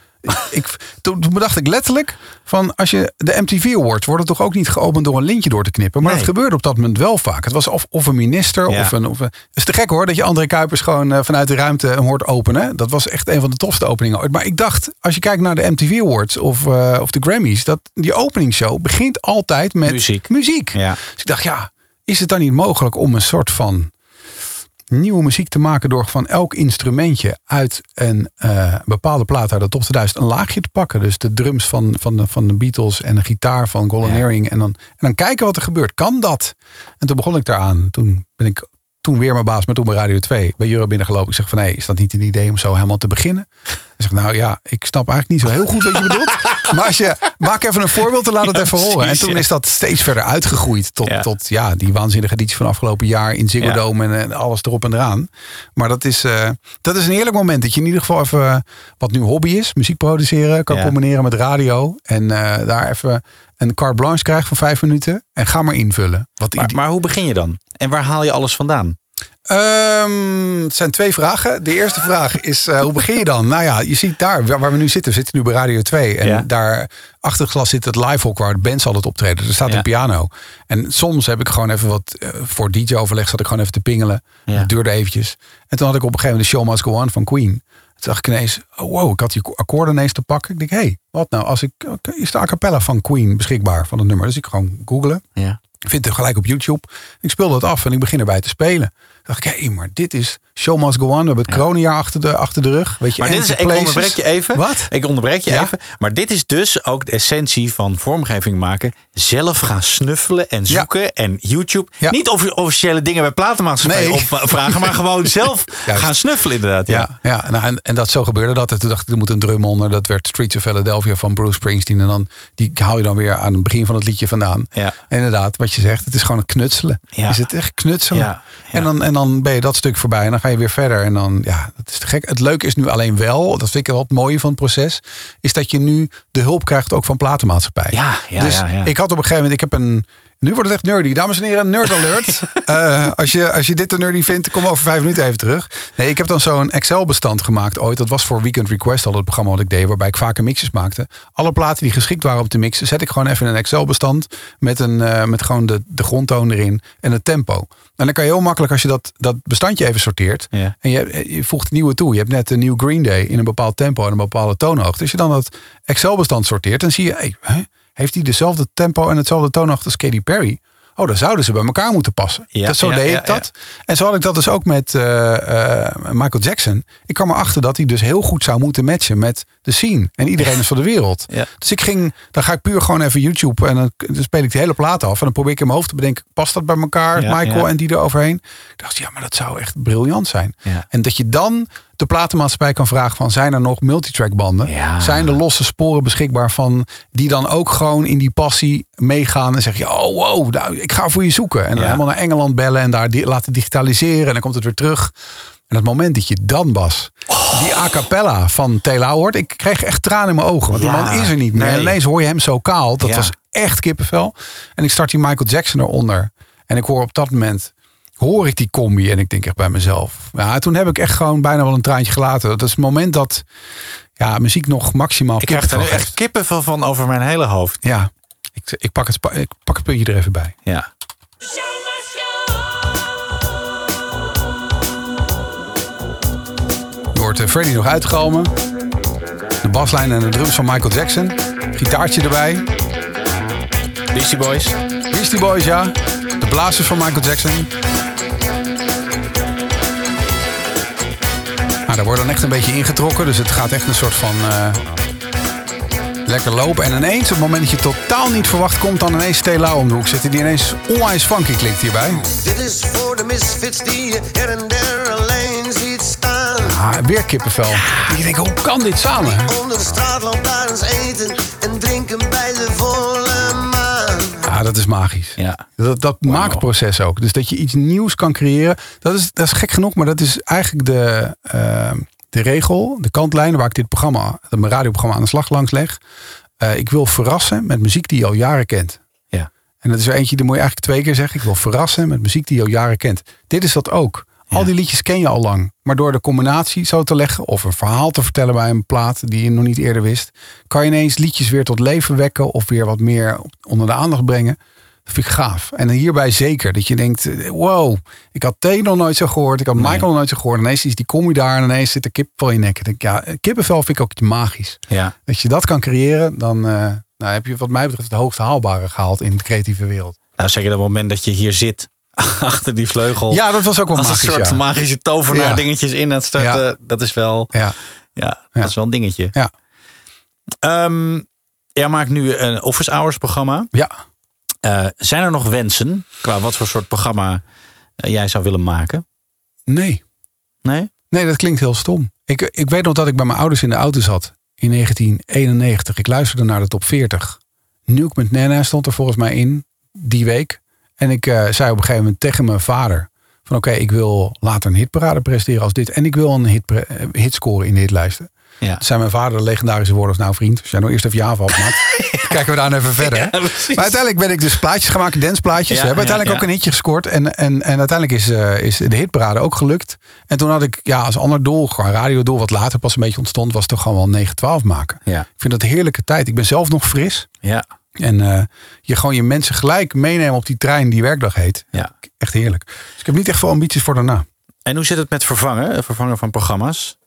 Ik, toen, bedacht ik letterlijk van als je de MTV Awards worden toch ook niet geopend door een lintje door te knippen. Maar Nee. dat gebeurde op dat moment wel vaak. Het was of, of een minister Ja. of een. Of een het is te gek hoor dat je André Kuipers gewoon eh, vanuit de ruimte hem hoort openen. Dat was echt een van de tofste openingen ooit. Maar ik dacht, als je kijkt naar de MTV Awards of, eh, of de Grammys, dat die openingsshow begint altijd met Muziek. muziek. Ja. Dus ik dacht, ja, is het dan niet mogelijk om een soort van nieuwe muziek te maken door van elk instrumentje uit een eh, bepaalde plaat uit de top 2000 een laagje te pakken. Dus de drums van, van, de, van de Beatles en de gitaar van Golden. En dan, en dan kijken wat er gebeurt. Kan dat? En toen begon ik daaraan. Toen ben ik toen weer mijn baas, maar toen bij Radio 2 bij Jure binnengelopen. Ik zeg van nee, is dat niet een idee om zo helemaal te beginnen? Zegt nou ja, ik snap eigenlijk niet zo heel goed wat je bedoelt. Maar als je, maak even een voorbeeld en laat het Ja, even horen. En toen ja. is dat steeds verder uitgegroeid tot Ja. tot ja, die waanzinnige editie van afgelopen jaar in Ziggo. Dome en, en alles erop en eraan. Maar dat is, eh, dat is een heerlijk moment dat je in ieder geval even eh, wat nu hobby is, muziek produceren, kan combineren met radio en eh, daar even een carte blanche krijgt van vijf minuten en ga maar invullen. Wat Maar, maar hoe begin je dan? En waar haal je alles vandaan? Ehm, het zijn twee vragen. De eerste vraag is, eh, hoe begin je dan? Nou ja, je ziet daar waar we nu zitten. We zitten nu bij Radio 2. En Ja. daar achter het glas zit het livehok waar de bands altijd optreden. Er staat Ja. een piano. En soms heb ik gewoon even wat, eh, voor DJ-overleg zat ik gewoon even te pingelen. Ja. Het duurde eventjes. En toen had ik op een gegeven moment de Show Must Go On van Queen. Toen dacht ik ineens, oh wow, ik had die akkoorden ineens te pakken. Ik denk, hé, hey, wat nou? Als ik, oké, is de a cappella van Queen beschikbaar van het nummer? Dus ik gewoon googelen. Ja. Vind het gelijk op YouTube. Ik speel dat af en ik begin erbij te spelen. Dacht ik, hé, maar dit is Show Must Go On. We hebben het coronajaar achter de, achter de rug. Weet je, Maar dit is, ik onderbreek je even. Wat? Ik onderbreek je Ja? even. Maar dit is dus ook de essentie van vormgeving maken. Zelf gaan snuffelen en zoeken. En YouTube. Ja. Niet of- officiële dingen bij platenmaatschappijen Nee. opvragen. Maar gewoon zelf gaan snuffelen inderdaad. Ja. Ja, ja nou, en, en dat zo gebeurde dat. En toen dacht ik, er moet een drum onder. Dat werd Streets of Philadelphia van Bruce Springsteen. En dan, die haal je dan weer aan het begin van het liedje vandaan. Ja. En inderdaad, wat je zegt, het is gewoon het knutselen. Ja. Is het echt knutselen? En, dan, en dan ben je dat stuk voorbij. En dan ga je weer verder. En dan, ja, dat is te gek. Het leuke is nu alleen wel, dat vind ik wel het mooie van het proces. Is dat je nu de hulp krijgt ook van platenmaatschappij. Ja, ja, dus ja, ja. ik had op een gegeven moment, ik heb een... Nu wordt het echt nerdy. Dames en heren, nerd alert. Eh, als, je, als je dit te nerdy vindt, kom over vijf minuten even terug. Nee, ik heb dan zo'n Excel-bestand gemaakt ooit. Dat was voor Weekend Request al het programma wat ik deed. Waarbij ik vaker mixes maakte. Alle platen die geschikt waren om te mixen, zet ik gewoon even in een Excel-bestand. Met, een, eh, met gewoon de, de grondtoon erin en het tempo. En dan kan je heel makkelijk, als je dat, dat bestandje even sorteert. Ja. En je, je voegt nieuwe toe. Je hebt net een nieuw Green Day in een bepaald tempo en een bepaalde toonhoogte. Als je dan dat Excel-bestand sorteert, dan zie je, hey, heeft hij dezelfde tempo en hetzelfde toonhoogte als Katy Perry? Oh, dan zouden ze bij elkaar moeten passen. Ja, dat, zo ja, deed ja, ik dat. En zo had ik dat dus ook met eh, eh, Michael Jackson. Ik kwam erachter dat hij dus heel goed zou moeten matchen met de scene. En iedereen is van de wereld. Dus ik ging, dan ga ik puur gewoon even YouTube en dan, dan speel ik die hele plaat af. En dan probeer ik in mijn hoofd te bedenken, past dat bij elkaar? Michael en die er overheen. Ik dacht, ja, maar dat zou echt briljant zijn. Ja. En dat je dan de platenmaatschappij kan vragen van, zijn er nog multitrack banden? Ja. Zijn er losse sporen beschikbaar van, die dan ook gewoon in die passie meegaan en zeg je, oh wow, nou, ik ga voor je zoeken. En dan Ja. helemaal naar Engeland bellen en daar laten digitaliseren en dan komt het weer terug. En het moment dat je dan, Bas, die a cappella van Taylor hoort. Ik kreeg echt tranen in mijn ogen. Want die man is er niet meer. nee. En ineens hoor je hem zo kaal. Dat was echt kippenvel. En ik start die Michael Jackson eronder. En ik hoor op dat moment, hoor ik die combi. En ik denk echt bij mezelf. Ja, toen heb ik echt gewoon bijna wel een traantje gelaten. Dat is het moment dat ja, muziek nog maximaal Ik krijg er echt kippenvel van over mijn hele hoofd. Ja, ik, ik, pak het, ik pak het puntje er even bij. Ja. Je hoort eh, Freddy nog uitgalmen. De baslijn en de drums van Michael Jackson. Gitaartje erbij. Beastie Boys. Beastie Boys, ja. De blazers van Michael Jackson. Daar wordt dan echt een beetje ingetrokken. Dus het gaat echt een soort van... eh, lekker lopen. En ineens, op het moment dat je totaal niet verwacht... komt dan ineens Stella om de hoek zitten... die ineens onwijs funky klinkt hierbij. Dit is voor de misfits die je her en der alleen ziet staan. Ah, weer kippenvel. Ik denk, hoe kan dit samen? Onder de straatlantaarns eten en drinken dat is magisch. Ja. Dat, dat maakproces ook. Dus dat je iets nieuws kan creëren. Dat is, dat is gek genoeg, maar dat is eigenlijk de, eh, de regel, de kantlijn waar ik dit programma, mijn radioprogramma aan de slag langs leg. Eh, ik wil verrassen met muziek die je al jaren kent. Ja. En dat is er eentje, die moet je eigenlijk twee keer zeggen. Ik wil verrassen met muziek die je al jaren kent. Dit is dat ook. Al die liedjes ken je al lang. Maar door de combinatie zo te leggen of een verhaal te vertellen bij een plaat die je nog niet eerder wist, kan je ineens liedjes weer tot leven wekken of weer wat meer onder de aandacht brengen. Dat vind ik gaaf. En hierbij zeker. Dat je denkt, eh, wow, ik had T nog nooit zo gehoord. Ik had Michael nog nooit zo gehoord. En ineens is die combi daar en ineens zit de kip van je nek. Ik denk, ja, kippenvel vind ik ook iets magisch. Ja. Als je dat kan creëren, dan eh, nou, heb je wat mij betreft het hoogste haalbare gehaald in de creatieve wereld. Nou, zeg je dat op het moment dat je hier zit achter die vleugel. Ja, dat was ook wel als magisch, een soort ja. magische tovenaar Ja. dingetjes in het starten. Ja. Dat is wel, Ja. ja, dat is wel een dingetje. Ja. Ehm, jij maakt nu een office hours programma. Ja. Eh, zijn er nog wensen qua wat voor soort programma eh, jij zou willen maken? Nee. Nee? Nee, dat klinkt heel stom. Ik, ik weet nog dat ik bij mijn ouders in de auto zat in 1991. Ik luisterde naar de top 40. Nuke met Nana stond er volgens mij in die week. En ik eh, zei op een gegeven moment tegen mijn vader: van oké, ik wil later een hitparade presteren als dit. En ik wil een hit, eh, scoren in de hitlijsten. Ja. Toen zei mijn vader de legendarische woorden als nou vriend, als jij nou eerst even je aanval maakt, dan kijken we daar even verder. Ja, maar uiteindelijk ben ik dus plaatjes gaan maken, danceplaatjes. Ja, we hebben ja, uiteindelijk ja. ook een hitje gescoord. En, en, en uiteindelijk is, eh, is de hitparade ook gelukt. En toen had ik ja, als ander doel, gewoon radiodoel, wat later pas een beetje ontstond, was toch gewoon wel 9-12 maken. Ja. Ik vind dat een heerlijke tijd. Ik ben zelf nog fris. Ja. En eh, je gewoon je mensen gelijk meenemen op die trein die werkdag heet. Ja. Echt heerlijk. Dus ik heb niet echt veel ambities voor daarna. En hoe zit het met vervangen? eh, Vervangen van programma's?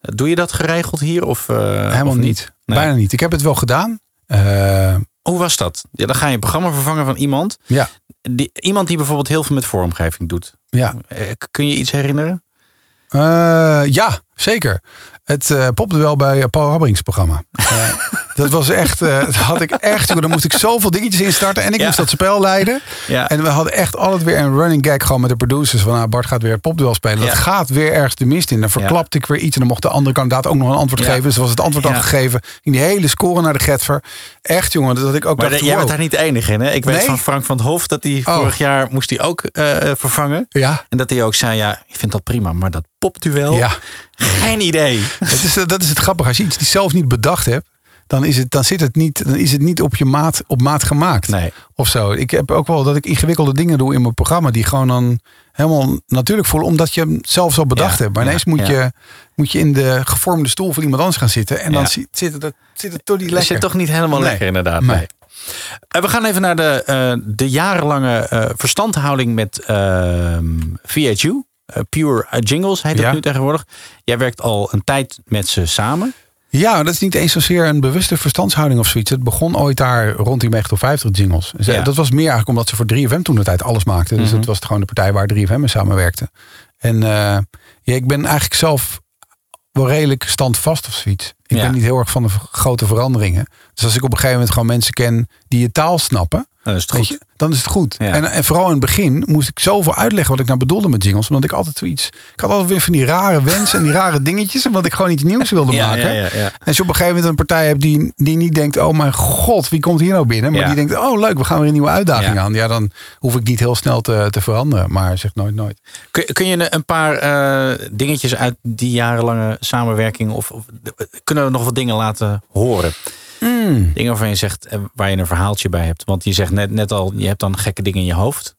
Eh, Doe je dat geregeld hier? Of, Helemaal of niet. Nee. Bijna niet. Ik heb het wel gedaan. Hoe was dat? Ja, dan ga je een programma vervangen van iemand. ja, Die, iemand die bijvoorbeeld heel veel met vormgeving doet. ja. Kun je iets herinneren? Ja, zeker. Het popte wel bij Paul Rabberings programma. Dat was echt, eh, dat had ik echt, dan moest ik zoveel dingetjes instarten en ik Ja. moest dat spel leiden. Ja. En we hadden echt altijd weer een running gag gewoon met de producers van nou, Bart gaat weer popduel spelen. Dat Ja. gaat weer ergens de mist in. Dan verklapte ik weer iets en dan mocht de andere kandidaat ook nog een antwoord geven. Dus was het antwoord al gegeven. Ging die hele score naar de Getver. Echt jongen, dat ik ook Maar dacht, de- jij wow. bent daar niet de enige in. Hè? Ik weet Nee? van Frank van het Hof dat hij Oh. vorig jaar moest hij ook eh, vervangen. Ja. En dat hij ook zei, ja, ik vind dat prima. Maar dat popduel, Ja. geen idee. Het is, dat is het grappige. Als je iets die zelf niet bedacht hebt, dan is het, dan zit het niet, dan is het niet op je maat, op maat gemaakt. Nee. Of zo. Ik heb ook wel dat ik ingewikkelde dingen doe in mijn programma die gewoon dan helemaal natuurlijk voelen, omdat je hem zelf zo bedacht Ja, hebt. Maar ja, ineens moet, ja. je, moet je in de gevormde stoel van iemand anders gaan zitten. En dan zit, zit, het, zit het toch niet Dat lekker. zit toch niet helemaal Nee. lekker inderdaad. Nee. Nee. Eh, we gaan even naar de, eh, de jarenlange eh, verstandhouding met ehm, VHU. Pure Jingles heet het Ja. nu tegenwoordig. Jij werkt al een tijd met ze samen. Ja, dat is niet eens zozeer een bewuste verstandshouding of zoiets. Het begon ooit daar rond die 50 jingles. Ze- Ja. Dat was meer eigenlijk omdat ze voor 3FM toen de tijd alles maakten. Dus Mhm. het was gewoon de partij waar 3FM mee samenwerkte. En eh, ja, ik ben eigenlijk zelf wel redelijk standvast of zoiets. Ik Ja. ben niet heel erg van de grote veranderingen. Dus als ik op een gegeven moment gewoon mensen ken die je taal snappen. Dan is het goed. dan is het goed. Ja. En, en vooral in het begin moest ik zoveel uitleggen wat ik nou bedoelde met jingles. Omdat ik altijd zoiets. Ik had altijd weer van die rare wensen en die rare dingetjes. Omdat ik gewoon iets nieuws wilde Ja, maken. ja. En als je op een gegeven moment een partij hebt die, die niet denkt: oh mijn god, wie komt hier nou binnen? Maar die denkt: oh leuk, we gaan weer een nieuwe uitdaging aan. Ja, dan hoef ik niet heel snel te, te veranderen. Maar zeg nooit, nooit. Kun, kun je een paar eh, dingetjes uit die jarenlange samenwerking... Of, of kunnen we nog wat dingen laten horen? Dingen waarvan je zegt, eh, waar je een verhaaltje bij hebt. Want je zegt net, net al, je hebt dan gekke dingen in je hoofd.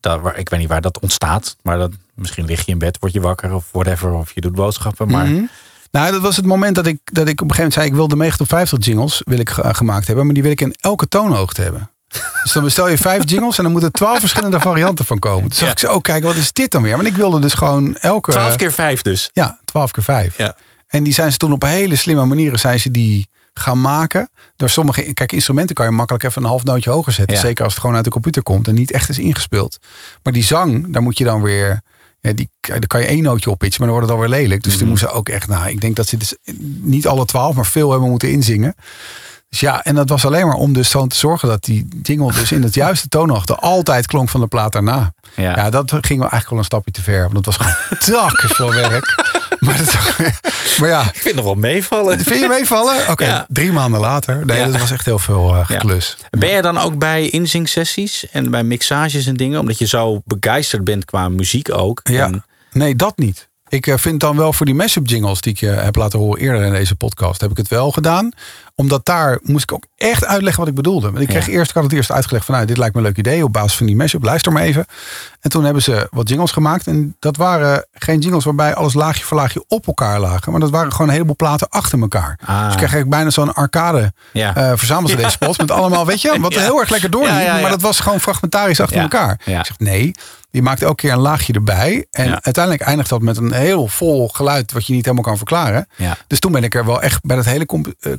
Dat, waar, ik weet niet waar dat ontstaat. Maar dat, misschien lig je in bed, word je wakker of whatever. Of je doet boodschappen. Maar Mhm. Nou, dat was het moment dat ik, dat ik op een gegeven moment zei: ik wil de 90 50 jingles wil ik ge- gemaakt hebben, maar die wil ik in elke toonhoogte hebben. Dus dan bestel je vijf jingles en dan moeten er twaalf verschillende varianten van komen. Ja. dacht ik zo, oh kijk, wat is dit dan weer? Want ik wilde dus gewoon elke... 12 keer 5 dus. Ja, 12 keer 5. Ja. En die zijn ze toen op hele slimme manieren zijn ze die gaan maken. Door sommige, kijk, instrumenten kan je makkelijk even een half nootje hoger zetten. Ja. Zeker als het gewoon uit de computer komt en niet echt is ingespeeld. Maar die zang, daar moet je dan weer. Ja, die, daar kan je één nootje op pitchen, maar dan wordt het alweer lelijk. Dus Mhm. die moesten ook echt, nou, ik denk dat ze dus niet alle twaalf, maar veel hebben moeten inzingen. Dus ja, en dat was alleen maar om dus zo te zorgen dat die jingle dus in het juiste toonhoogte altijd klonk van de plaat daarna. Ja. Ja, dat ging wel eigenlijk wel een stapje te ver. Want dat was gewoon veel werk. Maar, dat, maar ja, Ik vind nog wel meevallen. vind je meevallen? Oké, Ja. drie maanden later. Nee, Ja. dat was echt heel veel eh, geklus. Ben je dan ook bij inzingsessies en bij mixages en dingen? Omdat je zo begeisterd bent qua muziek ook. Ja. En- Nee, dat niet. Ik eh, vind dan wel voor die mashup jingles die ik je heb laten horen eerder in deze podcast, heb ik het wel gedaan. Omdat daar moest ik ook echt uitleggen wat ik bedoelde. Want ik kreeg Ja. eerst, ik had het eerst uitgelegd van nou, dit lijkt me een leuk idee op basis van die mashup. Luister maar even. En toen hebben ze wat jingles gemaakt. En dat waren geen jingles waarbij alles laagje voor laagje op elkaar lagen. Maar dat waren gewoon een heleboel platen achter elkaar. Ah. Dus ik kreeg bijna zo'n arcade Ja. eh verzamelde deze. Met allemaal, weet je, wat heel erg lekker doorliep. Maar dat was gewoon fragmentarisch achter elkaar. Ja. Ik zeg nee. Die maakt elke keer een laagje erbij. En Ja. uiteindelijk eindigt dat met een heel vol geluid wat je niet helemaal kan verklaren. Ja. Dus toen ben ik er wel echt bij dat hele comp- eh,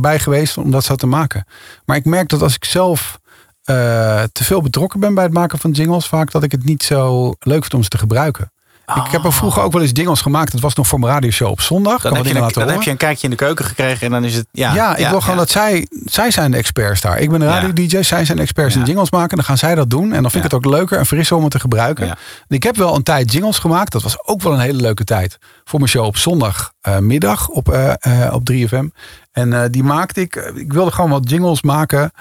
bij geweest om dat zo te maken. Maar ik merk dat als ik zelf eh, te veel betrokken ben bij het maken van jingles. Vaak dat ik het niet zo leuk vind om ze te gebruiken. Ik heb er vroeger ook wel eens jingles gemaakt. Dat was nog voor mijn radioshow op zondag. Dan, Kan heb je, een, dan heb je een kijkje in de keuken gekregen en dan is het... Ja, Ja, ik wil gewoon dat zij, zij zijn de experts daar. Ik ben een radio-dj, zij zijn experts in jingles maken. Dan gaan zij dat doen. En dan vind ik het ook leuker en frisser om het te gebruiken. Ik heb wel een tijd jingles gemaakt. Dat was ook wel een hele leuke tijd. Voor mijn show op zondagmiddag op, eh, eh, op 3FM. En eh, die maakte ik. Ik wilde gewoon wat jingles maken.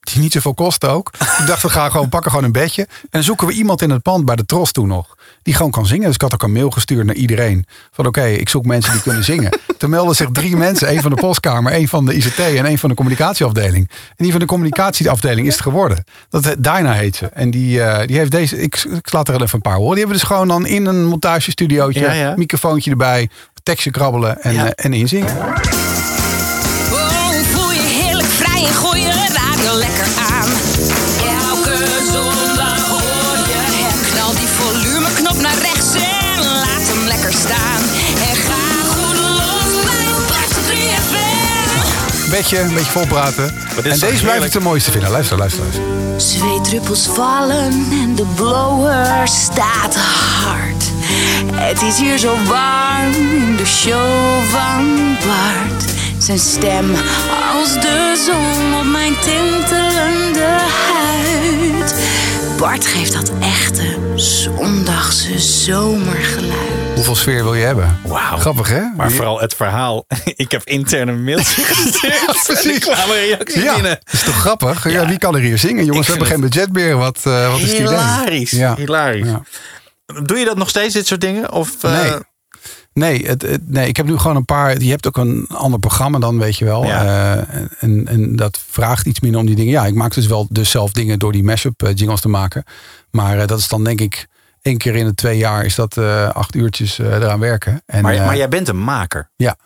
die niet zoveel kosten ook. ik dacht, we gaan gewoon pakken gewoon een bedje. En zoeken we iemand in het pand bij de Tros toen nog. Die gewoon kan zingen. Dus ik had ook een mail gestuurd naar iedereen. Van oké, ik zoek mensen die kunnen zingen. Toen melden zich drie mensen. één van de postkamer, één van de ICT en één van de communicatieafdeling. En die van de communicatieafdeling is het geworden. Dat Dyna heet ze. En die, eh, die heeft deze, ik, ik laat er even een paar horen. Die hebben dus gewoon dan in een montagestudiootje, Ja, ja. microfoontje erbij, tekstje krabbelen en, Ja. eh, en inzingen. Oh, voel je heerlijk vrij en gooi je radio lekker aan. 3FM. Bedje, een beetje volpraten. En deze blijf ik de mooiste vinden. Luister, luister, luister. Zweetdruppels vallen en de blower staat hard. Het is hier zo warm in de show van Bart. Zijn stem als de zon op mijn tintelende huid. Bart geeft dat echte zondagse zomergeluid. Hoeveel sfeer wil je hebben? Wauw. Grappig, hè? Maar vooral het verhaal. Ik heb interne mails gestuurd. precies. En er kwamen reacties Ja, binnen. is toch grappig? Ja, Ja. wie kan er hier zingen? Jongens, we hebben geen budget meer. Wat, eh, wat is idee? Hilarisch. Ja. Hilarisch. Ja. Doe je dat nog steeds, dit soort dingen? Of, eh, Nee. Nee, het, het- nee, ik heb nu gewoon een paar. Je hebt ook een ander programma dan, weet je wel. Ja. Eh, en, en dat vraagt iets minder om die dingen. Ja, ik maak dus wel dus zelf dingen door die mashup jingles te maken. Maar dat is dan denk ik één keer in de twee jaar is dat eh, acht uurtjes eh, eraan werken. En, maar, eh, maar jij bent een maker. ja,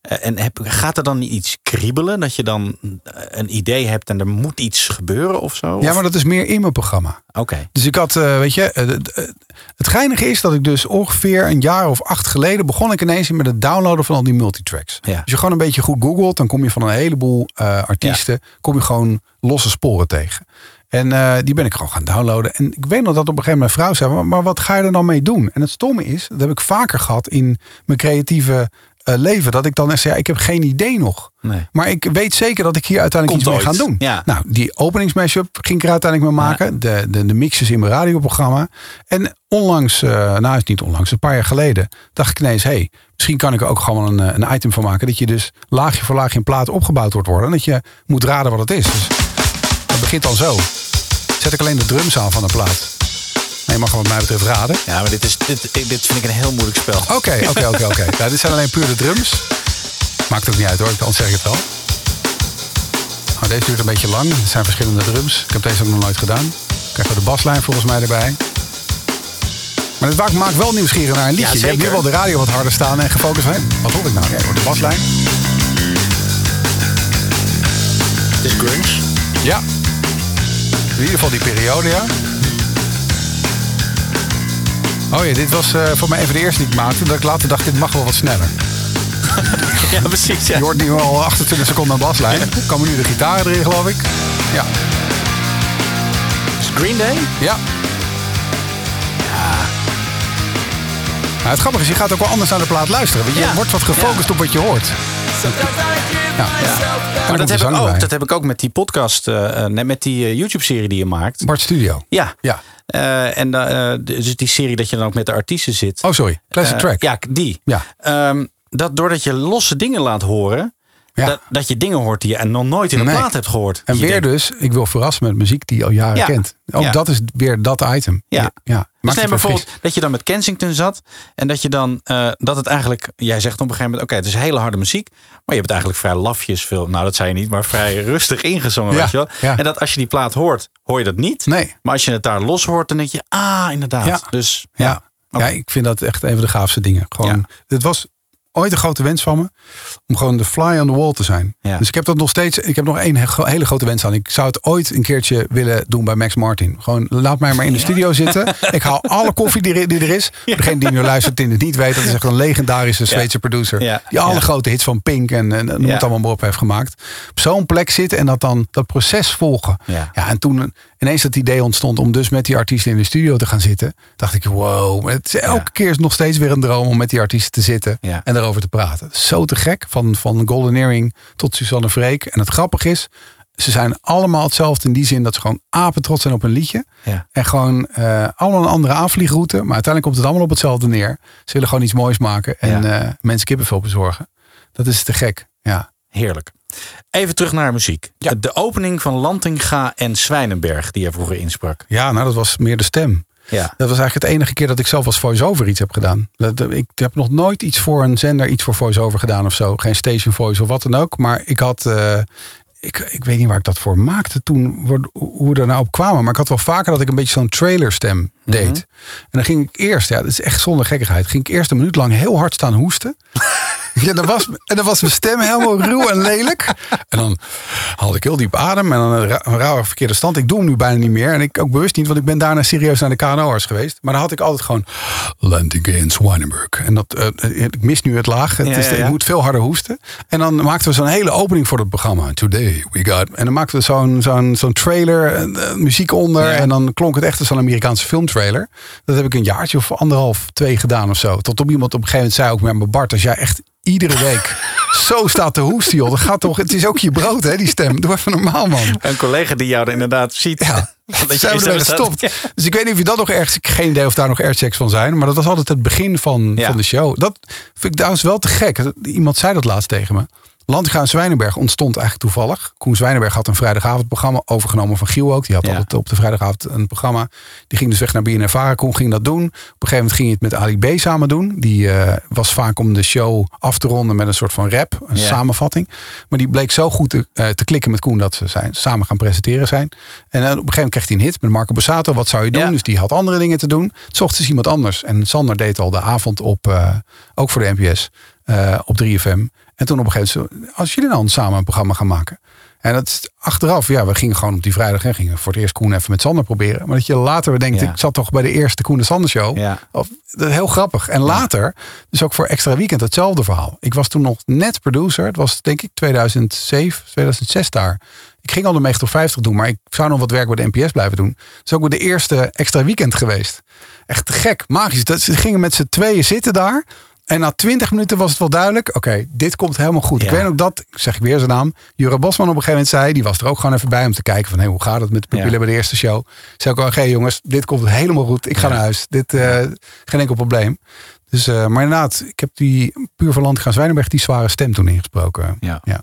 En heb, gaat er dan niet iets kriebelen? Dat je dan een idee hebt en er moet iets gebeuren of zo? ja, maar dat is meer in mijn programma. Oké. Dus ik had, weet je, het- geinige is dat ik dus ongeveer een jaar of acht geleden begon ik ineens met het downloaden van al die multitracks. Ja. Als je gewoon een beetje goed googelt, dan kom je van een heleboel artiesten, kom je gewoon losse sporen tegen. En eh, die ben ik gewoon gaan downloaden. En ik weet nog dat op een gegeven moment mijn vrouw zei, maar, maar wat ga je er dan mee doen? En het stomme is, dat heb ik vaker gehad in mijn creatieve eh, leven, dat ik dan echt zei, ja, ik heb geen idee nog. Nee. Maar ik weet zeker dat ik hier uiteindelijk Komt iets mee ga doen. Ja. Nou, die openingsmashup ging ik er uiteindelijk mee maken. De, de, de mixes in mijn radioprogramma. En onlangs, eh nou is het niet onlangs, een paar jaar geleden, dacht ik ineens, hey, misschien kan ik er ook gewoon een, een item van maken. Dat je dus laagje voor laagje in plaat opgebouwd wordt worden. En dat je moet raden wat het is. Dus dat begint dan zo. Zet ik alleen de drums aan van de plaat. Nee, je mag wat mij betreft raden. Ja, maar dit, is, dit, dit vind ik een heel moeilijk spel. Oké, oké, oké, oké. Ja, dit zijn alleen puur de drums. Maakt ook niet uit hoor, anders zeg ik het wel. Nou, deze duurt een beetje lang. Er zijn verschillende drums. Ik heb deze ook nog nooit gedaan. Krijgen we de baslijn volgens mij erbij. Maar het maakt- maakt wel nieuwsgierig naar een liedje. Ja, je hebt nu wel de radio wat harder staan en gefocust. Hè? Wat hoor ik nou? Ja, ik de baslijn. Het is grunge. Ja. In ieder geval die periode, ja. Oh ja, dit was eh, voor mij even de eerste die ik maakte. Dat ik later dacht, dit mag wel wat sneller. Ja, precies. Ja. Je hoort nu al 28 seconden aan baslijn. Komen nu de gitaren erin, geloof ik. Ja. Is Green Day? Ja. Nou, het grappige is, je gaat ook wel anders naar de plaat luisteren. Want je Ja. wordt wat gefocust op wat je hoort. Ja. Maar dat heb, ik ook, dat heb ik ook met die podcast, nee, met die eh, YouTube-serie die je maakt. Bart Studio. Ja. Ja. Eh, en eh, dus die serie dat je dan ook met de artiesten zit. Oh, sorry. Classic track. Ja, die. Ja. Ehm, dat doordat je losse dingen laat horen, Ja. dat, dat je dingen hoort die je nog nooit in een Nee. plaat hebt gehoord. En weer denkt, dus, ik wil verrassen met muziek die je al jaren Ja. kent. Ook Ja. dat is weer dat item. Ja. ja. Dus neem het bijvoorbeeld dat je dan met Kensington zat. En dat je dan, eh, dat het eigenlijk, jij zegt op een gegeven moment, oké, het is hele harde muziek. Maar je hebt eigenlijk vrij lafjes veel, nou dat zei je niet, maar vrij rustig ingezongen, Ja, weet je wel. En dat als je die plaat hoort, hoor je dat niet. Nee. Maar als je het daar los hoort, dan denk je, ah, inderdaad. Ja. Dus Ja. Ja, ik vind dat echt een van de gaafste dingen. Gewoon. Dit was ooit een grote wens van me. Om gewoon de fly on the wall te zijn. Ja. Dus ik heb dat nog steeds. Ik heb nog één he- hele grote wens aan. Ik zou het ooit een keertje willen doen bij Max Martin. Gewoon laat mij maar in de studio zitten. Ik haal alle koffie die, er- die er is. Voor degene die nu luistert en het niet weet. Dat is echt een legendarische Zweedse producer. Ja. Die alle grote hits van Pink en, en noem het allemaal maar op heeft gemaakt. Op zo'n plek zitten en dat dan dat proces volgen. Ja. Ja, en toen ineens dat idee ontstond om dus met die artiesten in de studio te gaan zitten. Dacht ik, wow, het is elke keer is nog steeds weer een droom om met die artiesten te zitten Ja. en daarover te praten. Zo te gek, van, van Golden Earring tot Suzanne Freek. En het grappige is, ze zijn allemaal hetzelfde in die zin dat ze gewoon apen trots zijn op een liedje. Ja. En gewoon eh, allemaal een andere aanvliegroute. Maar uiteindelijk komt het allemaal op hetzelfde neer. Ze willen gewoon iets moois maken en Ja. eh, mensen kippenvel bezorgen. Dat is te gek, ja. Heerlijk. Even terug naar muziek. De opening van Lantinga en Zwijnenberg, die je vroeger insprak. Ja, nou dat was meer de stem. Ja. Dat was eigenlijk het enige keer dat ik zelf als voice-over iets heb gedaan. Ik heb nog nooit iets voor een zender, iets voor voice-over gedaan of zo. Geen station voice of wat dan ook. Maar ik had, eh, ik, ik weet niet waar ik dat voor maakte toen, hoe we er nou op kwamen. Maar ik had wel vaker dat ik een beetje zo'n trailerstem deed. En dan ging ik eerst, ja, dat is echt zonder gekkigheid, ging ik eerst een minuut lang heel hard staan hoesten. Ja, dan was, en dan was mijn stem helemaal ruw en lelijk. En dan haalde ik heel diep adem en dan een ra- een rauwe verkeerde stand. Ik doe hem nu bijna niet meer. En ik ook bewust niet, want ik ben daarna serieus naar de KNO'ers geweest. Maar dan had ik altijd gewoon Landing in Zwijnenburg. En dat, eh, ik mis nu het laag. Het Ja, is, ja, ja. Ik moet veel harder hoesten. En dan maakten we zo'n hele opening voor het programma. Today we got... En dan maakten we zo'n zo'n zo'n trailer, eh, eh, muziek onder. En dan klonk het echt als een Amerikaanse filmtrailer. Dat heb ik een jaartje of anderhalf, twee gedaan of zo. Tot op iemand op een gegeven moment zei ook met mijn Bart, als jij echt iedere week zo staat te hoesten, joh. Dat gaat toch, het is ook je brood, hè, die stem. Doe even normaal, man. Een collega die jou er inderdaad ziet. Ja, Dat je zijn we gestopt. Ja. Dus ik weet niet of je dat nog ergens... Geen idee of daar nog airchecks van zijn. Maar dat was altijd het begin van, Ja. van de show. Dat vind ik trouwens wel te gek. Iemand zei dat laatst tegen me. Landga en Zwijnenberg ontstond eigenlijk toevallig. Koen Zwijnenberg had een vrijdagavondprogramma overgenomen van Giel ook. Die had Ja. altijd op de vrijdagavond een programma. Die ging dus weg naar BNNVARA. Koen ging dat doen. Op een gegeven moment ging hij het met Ali B samen doen. Die eh, was vaak om de show af te ronden met een soort van rap. Een Ja. samenvatting. Maar die bleek zo goed te, eh, te klikken met Koen dat ze zijn, samen gaan presenteren zijn. En eh, op een gegeven moment kreeg hij een hit met Marco Borsato. Wat zou je doen? Ja. Dus die had andere dingen te doen. Het ochtends iemand anders. En Sander deed al de avond op, ook voor de NPS, op 3FM. En toen op een gegeven moment, als jullie dan samen een programma gaan maken. En dat is achteraf, ja, we gingen gewoon op die vrijdag en gingen voor het eerst Koen even met Sander proberen. Maar dat je later denkt, Ja. ik zat toch bij de eerste Koen de Sander show. Ja. Of, dat is heel grappig. En later, dus ook voor extra weekend, hetzelfde verhaal. Ik was toen nog net producer. Het was denk ik 2007, 2006 daar. Ik ging al de Meeg tot 50 doen, maar ik zou nog wat werk bij de NPS blijven doen. Is ook weer de eerste extra weekend geweest. Echt gek, magisch. Dat, ze gingen met z'n tweeën zitten daar. En na 20 minuten was het wel duidelijk. Oké, dit komt helemaal goed. Ik weet ook dat, zeg ik weer zijn naam. Jure Bosman op een gegeven moment zei. Die was er ook gewoon even bij om te kijken van hey, hoe gaat het met de pupillen Ja. bij de eerste show. Zei ook al, oké jongens, dit komt helemaal goed. Ik ga naar huis. Dit, eh, geen enkel probleem. Dus, eh, maar inderdaad, ik heb die puur van Land gaan Zwijnenberg die zware stem toen ingesproken. Ja. Ja.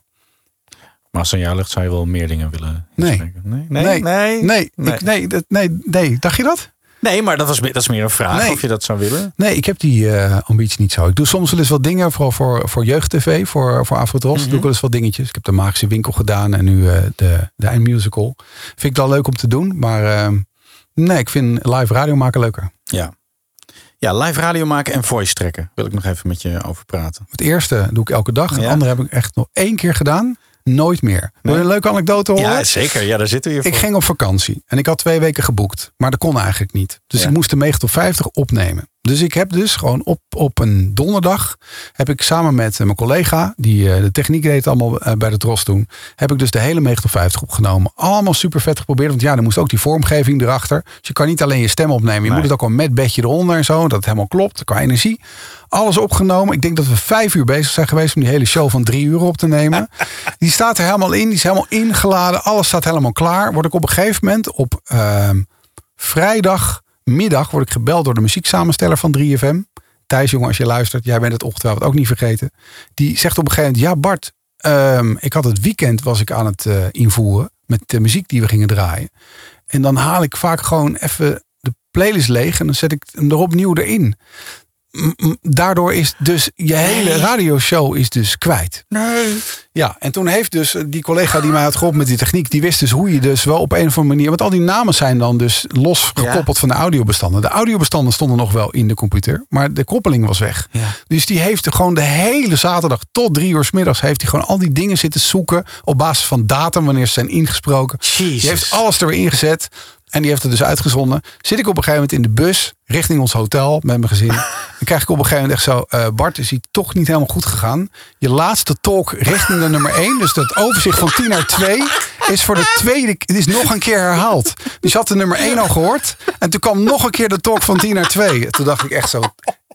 Maar als aan jou ligt, zou je wel meer dingen willen Nee. Nee, Nee, nee, nee. nee, Nee. Ik, nee, dat- nee, nee, dacht je dat? Nee, maar dat, was, dat is meer een vraag Nee. of je dat zou willen. Nee, ik heb die eh, ambitie niet zo. Ik doe soms wel eens wat dingen, vooral voor, voor jeugd-tv, voor, voor Afrotros. Mhm. Doe ik wel eens wat dingetjes. Ik heb de Magische Winkel gedaan en nu eh, de, de eindmusical. Vind ik wel leuk om te doen, maar eh, nee, ik vind live radio maken leuker. Ja. Ja, live radio maken en voice trekken. Wil ik nog even met je over praten. Het eerste doe ik elke dag. Het Ja. andere heb ik echt nog één keer gedaan. Nooit meer. Wil je een leuke anekdote horen? Ja, zeker. Ja, daar zitten we hier Ik voor. ging op vakantie en ik had twee weken geboekt. Maar dat kon eigenlijk niet. Dus Ja. ik moest de 9 tot 50 opnemen. Dus ik heb dus gewoon op, op een donderdag... heb ik samen met eh, mijn collega... die eh, de techniek deed allemaal eh, bij de Tros toen... heb ik dus de hele 9 tot 50 opgenomen. Allemaal super vet geprobeerd. Want ja, er moest ook die vormgeving erachter. Dus je kan niet alleen je stem opnemen. Je Nee. moet het ook al met bedje eronder en zo. Dat het helemaal klopt qua energie. Alles opgenomen. Ik denk dat we vijf uur bezig zijn geweest... om die hele show van drie uur op te nemen. Die staat er helemaal in. Die is helemaal ingeladen. Alles staat helemaal klaar. Word ik op een gegeven moment op ehm, vrijdagmiddag... word ik gebeld door de muzieksamensteller van 3FM. Thijs, jongen, als je luistert. Jij bent het ongetwijfeld ook niet vergeten. Die zegt op een gegeven moment... Ja, Bart, ehm, ik had het weekend was ik aan het eh, invoeren... met de muziek die we gingen draaien. En dan haal ik vaak gewoon even de playlist leeg... en dan zet ik hem er opnieuw erin. Daardoor is dus je hele radioshow is dus kwijt. Nee. Ja, en toen heeft dus die collega die mij had geholpen met die techniek, die wist dus hoe je dus wel op een of andere manier, want al die namen zijn dan dus los gekoppeld van de audiobestanden. De audiobestanden stonden nog wel in de computer, maar de koppeling was weg. Ja. Dus die heeft gewoon de hele zaterdag tot drie uur 's middags heeft hij gewoon al die dingen zitten zoeken op basis van datum wanneer ze zijn ingesproken. Jezus. Die heeft alles er weer ingezet. En die heeft het dus uitgezonden. Zit ik op een gegeven moment in de bus richting ons hotel met mijn gezin. Dan krijg ik op een gegeven moment echt zo... eh, Bart, is hij toch niet helemaal goed gegaan. Je laatste talk richting de nummer 1. Dus dat overzicht van 10 naar 2 is voor de tweede... Het is nog een keer herhaald. Dus je had de nummer 1 al gehoord. En toen kwam nog een keer de talk van 10 naar 2. Toen dacht ik echt zo...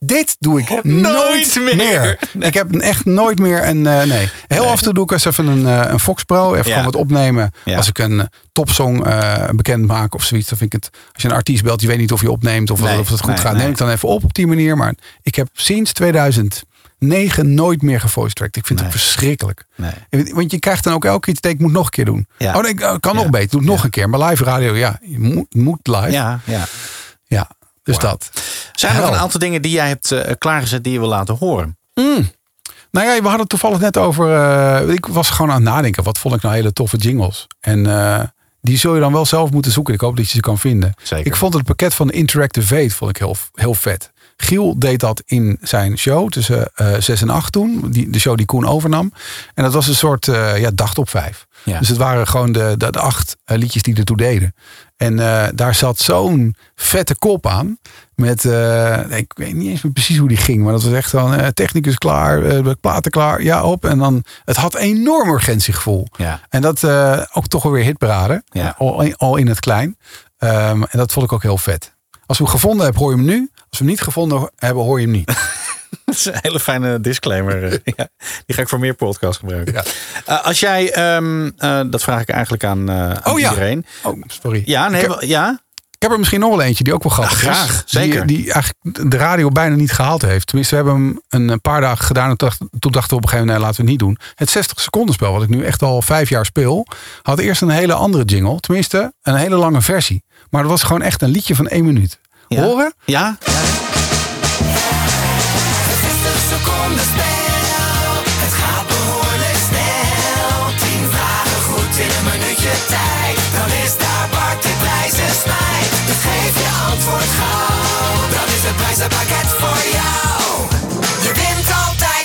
Dit doe ik nooit, meer. meer. Ik heb echt nooit meer een... eh, nee. Heel af en toe doe ik eens even een, eh, een Fox Pro. Even Ja. gewoon wat opnemen. Ja. Als ik een eh, topsong bekend maak of zoiets. Dan vind ik het... Als je een artiest belt, die weet niet of je opneemt. Of, Nee, of het goed gaat. nee. Neem ik dan even op op die manier. Maar ik heb sinds 2009 nooit meer gevoice tracked. Ik vind het verschrikkelijk. Nee. Want je krijgt dan ook elke keer... te denken, Ik moet nog een keer doen. Ja. Oh nee, ik, kan nog beter. Doe het nog een keer. Maar live radio, ja. Je moet, moet live. Ja, ja. Ja, dus dat. Zijn er een aantal dingen die jij hebt eh, klaargezet die je wil laten horen? Mm. Nou ja, we hadden het toevallig net over. eh, ik was gewoon aan het nadenken. Wat vond ik nou hele toffe jingles? En eh, die zul je dan wel zelf moeten zoeken. Ik hoop dat je ze kan vinden. Zeker. Ik vond het pakket van Interactive Fate vond ik heel, heel vet. Giel deed dat in zijn show tussen eh 6 en 8 toen. Die, de show die Koen overnam. En dat was een soort eh ja, dag op vijf. Ja. Dus het waren gewoon de, de, de acht eh, liedjes die ertoe deden. En daar zat zo'n vette kop aan. Met, ik weet niet eens meer precies hoe die ging. Maar dat was echt van, eh, technicus klaar, platen klaar, ja op. En dan, het had enorm urgentiegevoel. Ja. En dat ook toch wel weer hitparade. Ja. Al, al in het klein. Ehm, en dat vond ik ook heel vet. Als we hem gevonden hebben, hoor je hem nu. Als we hem niet gevonden hebben, hoor je hem niet. Dat is een hele fijne disclaimer. eh, ja, die ga ik voor meer podcasts gebruiken. Eh, als jij, ehm, eh, dat vraag ik eigenlijk aan, eh, aan Oh ja. iedereen. Oh, sorry. Ja, nee, Ik heb- wel- ja. Ik heb er misschien nog wel eentje die ook wel grappig Ja, is. graag, zeker. Die, eigenlijk de radio bijna niet gehaald heeft. Tenminste, we hebben hem een, paar dagen gedaan. En toen dacht- toen dachten we op een gegeven moment, nee, laten we het niet doen. Het 60 seconden spel, wat ik nu echt al vijf jaar speel, had eerst een hele andere jingle. Tenminste, een hele lange versie. Maar dat was gewoon echt een liedje van één minuut. Ja. Horen? Ja?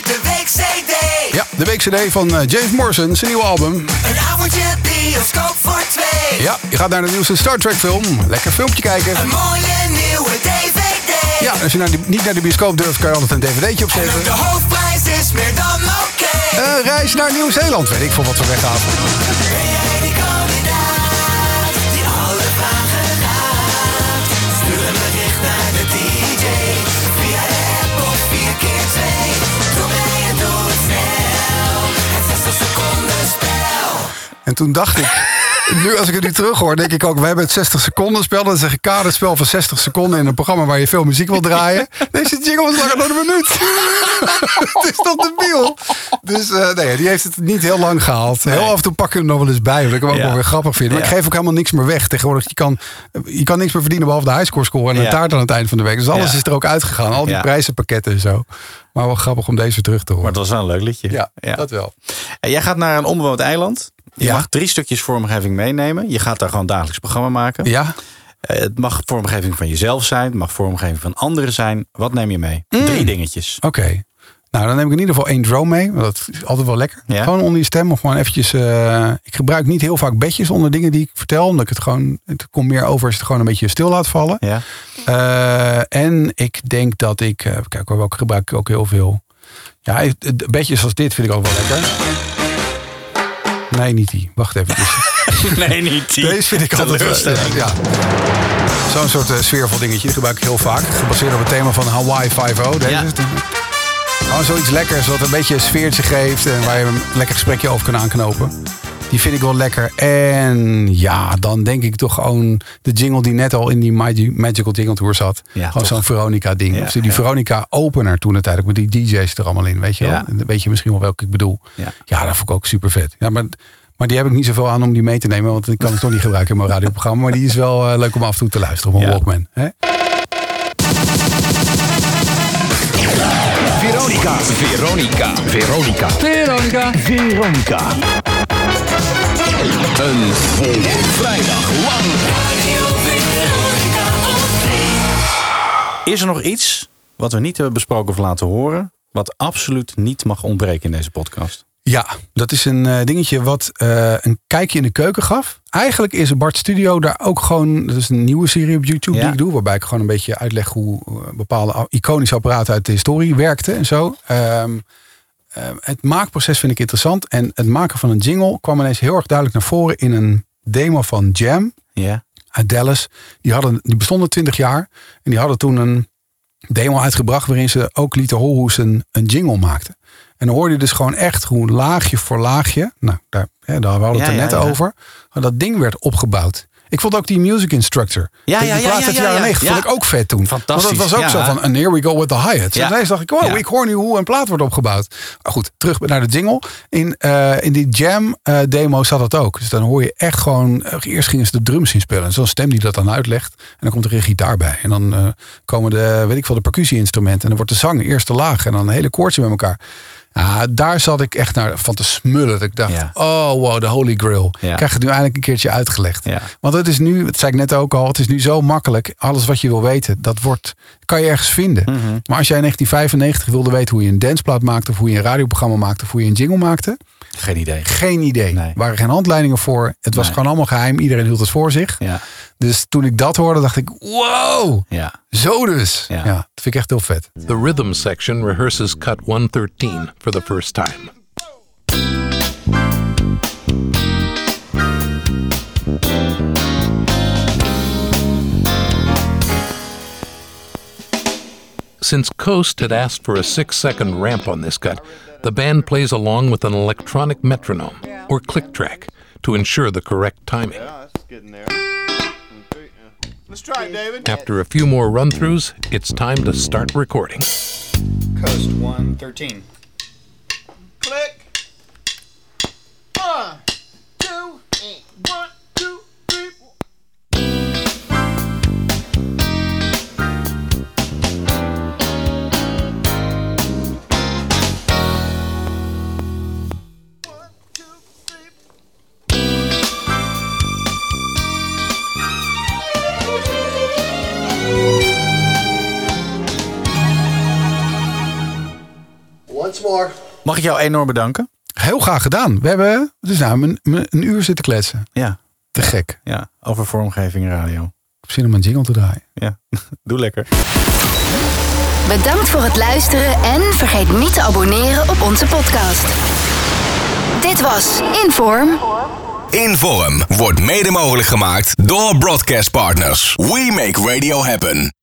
De week CD. Ja, de week CD van eh, James Morrison, zijn nieuwe album. Een avondje bioscoop voor twee. Ja, je gaat naar de nieuwste Star Trek film. Lekker filmpje kijken. Een mooie. Ja, als je naar die- niet naar de bioscoop durft, kan je altijd een dvd'tje opzetten. De hoofdprijs is meer dan oké. Een reis naar Nieuw-Zeeland, weet ik voor wat we weggaan. Ben jij die kandidaat die alle vragen raadt? Stuur een bericht naar de DJ via de app of 4 keer 2. Doe mee en doe het snel. Het 60 seconden spel. En toen dacht ik, nu als ik het nu terug hoor, denk ik ook, we hebben het 60 seconden spel. Dat is een kaderspel van 60 seconden in een programma waar je veel muziek wil draaien. Deze jingle is langer dan een minuut. het is toch debiel? Dus eh, nee, die heeft het niet heel lang gehaald. Heel af en toe pakken we hem nog wel eens bij, wat ik hem ook Ja. wel weer grappig vind. Maar Ja. ik geef ook helemaal niks meer weg. Tegenwoordig, je kan, je kan niks meer verdienen behalve de highscore score en een Ja. taart aan het eind van de week. Dus alles is er ook uitgegaan. Al die prijzenpakketten en zo. Maar wel grappig om deze terug te Maar horen. het was wel een leuk liedje. Ja, dat wel. En jij gaat naar een onbewoond eiland. Je Ja. mag drie stukjes vormgeving meenemen. Je gaat daar gewoon dagelijks programma maken. Ja, Eh, het mag vormgeving van jezelf zijn. Het mag vormgeving van anderen zijn. Wat neem je mee? Mm. Drie dingetjes. Oké. Nou, dan neem ik in ieder geval één drone mee. Want dat is altijd wel lekker. Ja. Gewoon onder je stem. Of gewoon eventjes... eh, ik gebruik niet heel vaak bedjes onder dingen die ik vertel. Omdat ik het gewoon... Het komt meer over als je het gewoon een beetje stil laat vallen. Ja. Eh, en ik denk dat ik... eh, kijk, welke gebruik ik ook heel veel. Ja, bedjes als dit vind ik ook wel lekker. Nee, niet die. Wacht even. nee, niet die. Deze vind ik altijd Teleurstelling. ja. Zo'n soort eh, sfeervol dingetje. Die gebruik ik heel vaak. Gebaseerd op het thema van Hawaii 5.0. Deze Ja. Gewoon zoiets lekkers wat een beetje een sfeertje geeft. En waar je een lekker gesprekje over kan aanknopen. Die vind ik wel lekker. En ja, dan denk ik toch gewoon de jingle die net al in die Magi- Magical Jingle Tour zat. Ja, gewoon zo'n Veronica ding. Ja, of die ja. Veronica opener toen uiteindelijk. Met die DJ's er allemaal in. Weet je wel? Ja. En dan weet je misschien wel welke ik bedoel. Ja. Ja, dat vond ik ook super vet. Ja, maar, maar die heb ik niet zoveel aan om die mee te nemen. Want die kan ik toch niet gebruiken in mijn radioprogramma. Maar die is wel eh, leuk om af en toe te luisteren op een Ja. Walkman. Hè? Veronica. Veronica. Veronica. Veronica. Een volle vrijdag lang. Is er nog iets wat we niet hebben besproken of laten horen... wat absoluut niet mag ontbreken in deze podcast? Ja, dat is een eh, dingetje wat eh, een kijkje in de keuken gaf. Eigenlijk is Bart Studio daar ook gewoon... Dat is een nieuwe serie op YouTube die ik doe. Waarbij ik gewoon een beetje uitleg hoe eh, bepaalde iconische apparaten uit de historie werkten en zo. Ehm, ehm, het maakproces vind ik interessant. En het maken van een jingle kwam ineens heel erg duidelijk naar voren in een demo van Jam Ja. uit Dallas. Die, hadden, die bestonden 20 jaar. En die hadden toen een demo uitgebracht waarin ze ook lieten horen hoe ze een, een jingle maakten. En dan hoorde je dus gewoon echt hoe laagje voor laagje, nou daar, hè, daar hadden we het Ja, er net ja. over, dat ding werd opgebouwd. Ik vond ook die music instructor. Ja, die ja, ja, plaat ja, ja, jaren ja. 90 vond ik ook vet toen. Fantastisch, Want dat was ook zo van, and here we go with the hi-hats. En ineens dacht ik, wow, Ja. ik hoor nu hoe een plaat wordt opgebouwd. Maar goed, terug naar de jingle. In, eh, in die jam eh, demo zat dat ook. Dus dan hoor je echt gewoon, eh, eerst gingen ze de drums inspelen. En zo'n stem die dat dan uitlegt. En dan komt er een gitaar bij. En dan komen de, weet ik veel, de percussie-instrumenten. En dan wordt de zang eerste laag. En dan een hele koortje met elkaar. Ja, daar zat ik echt naar van te smullen. Dat ik dacht, Ja. oh wow, de holy grail. Ja. Krijg het nu eindelijk een keertje uitgelegd. Ja. Want het is nu, dat zei ik net ook al, het is nu zo makkelijk. Alles wat je wil weten, dat wordt, kan je ergens vinden. Mhm. Maar als jij in 1995 wilde weten hoe je een danceplaat maakte, of hoe je een radioprogramma maakte, of hoe je een jingle maakte, Geen idee. geen idee. Nee. Er waren geen handleidingen voor. Het was Nee. gewoon allemaal geheim. Iedereen hield het voor zich. Ja. Dus toen ik dat hoorde, dacht ik, wow, Ja. zo dus. Ja. Ja. dat vind ik echt heel vet. The rhythm section rehearses cut 113 for the first time. Since Coast had asked for a six second ramp on this cut, the band plays along with an electronic metronome, or click track, to ensure the correct timing. Let's try it, David. After a few more run throughs, it's time to start recording. Coast 113. Click. One, more. Mag ik jou enorm bedanken? Heel graag gedaan. We hebben dus nou een, een uur zitten kletsen. Ja. Te gek. Ja. Over vormgeving radio. Ik heb zin om een jingle te draaien. Ja. Doe lekker. Bedankt voor het luisteren en vergeet niet te abonneren op onze podcast. Dit was Inform. Inform wordt mede mogelijk gemaakt door Broadcast Partners. We make radio happen.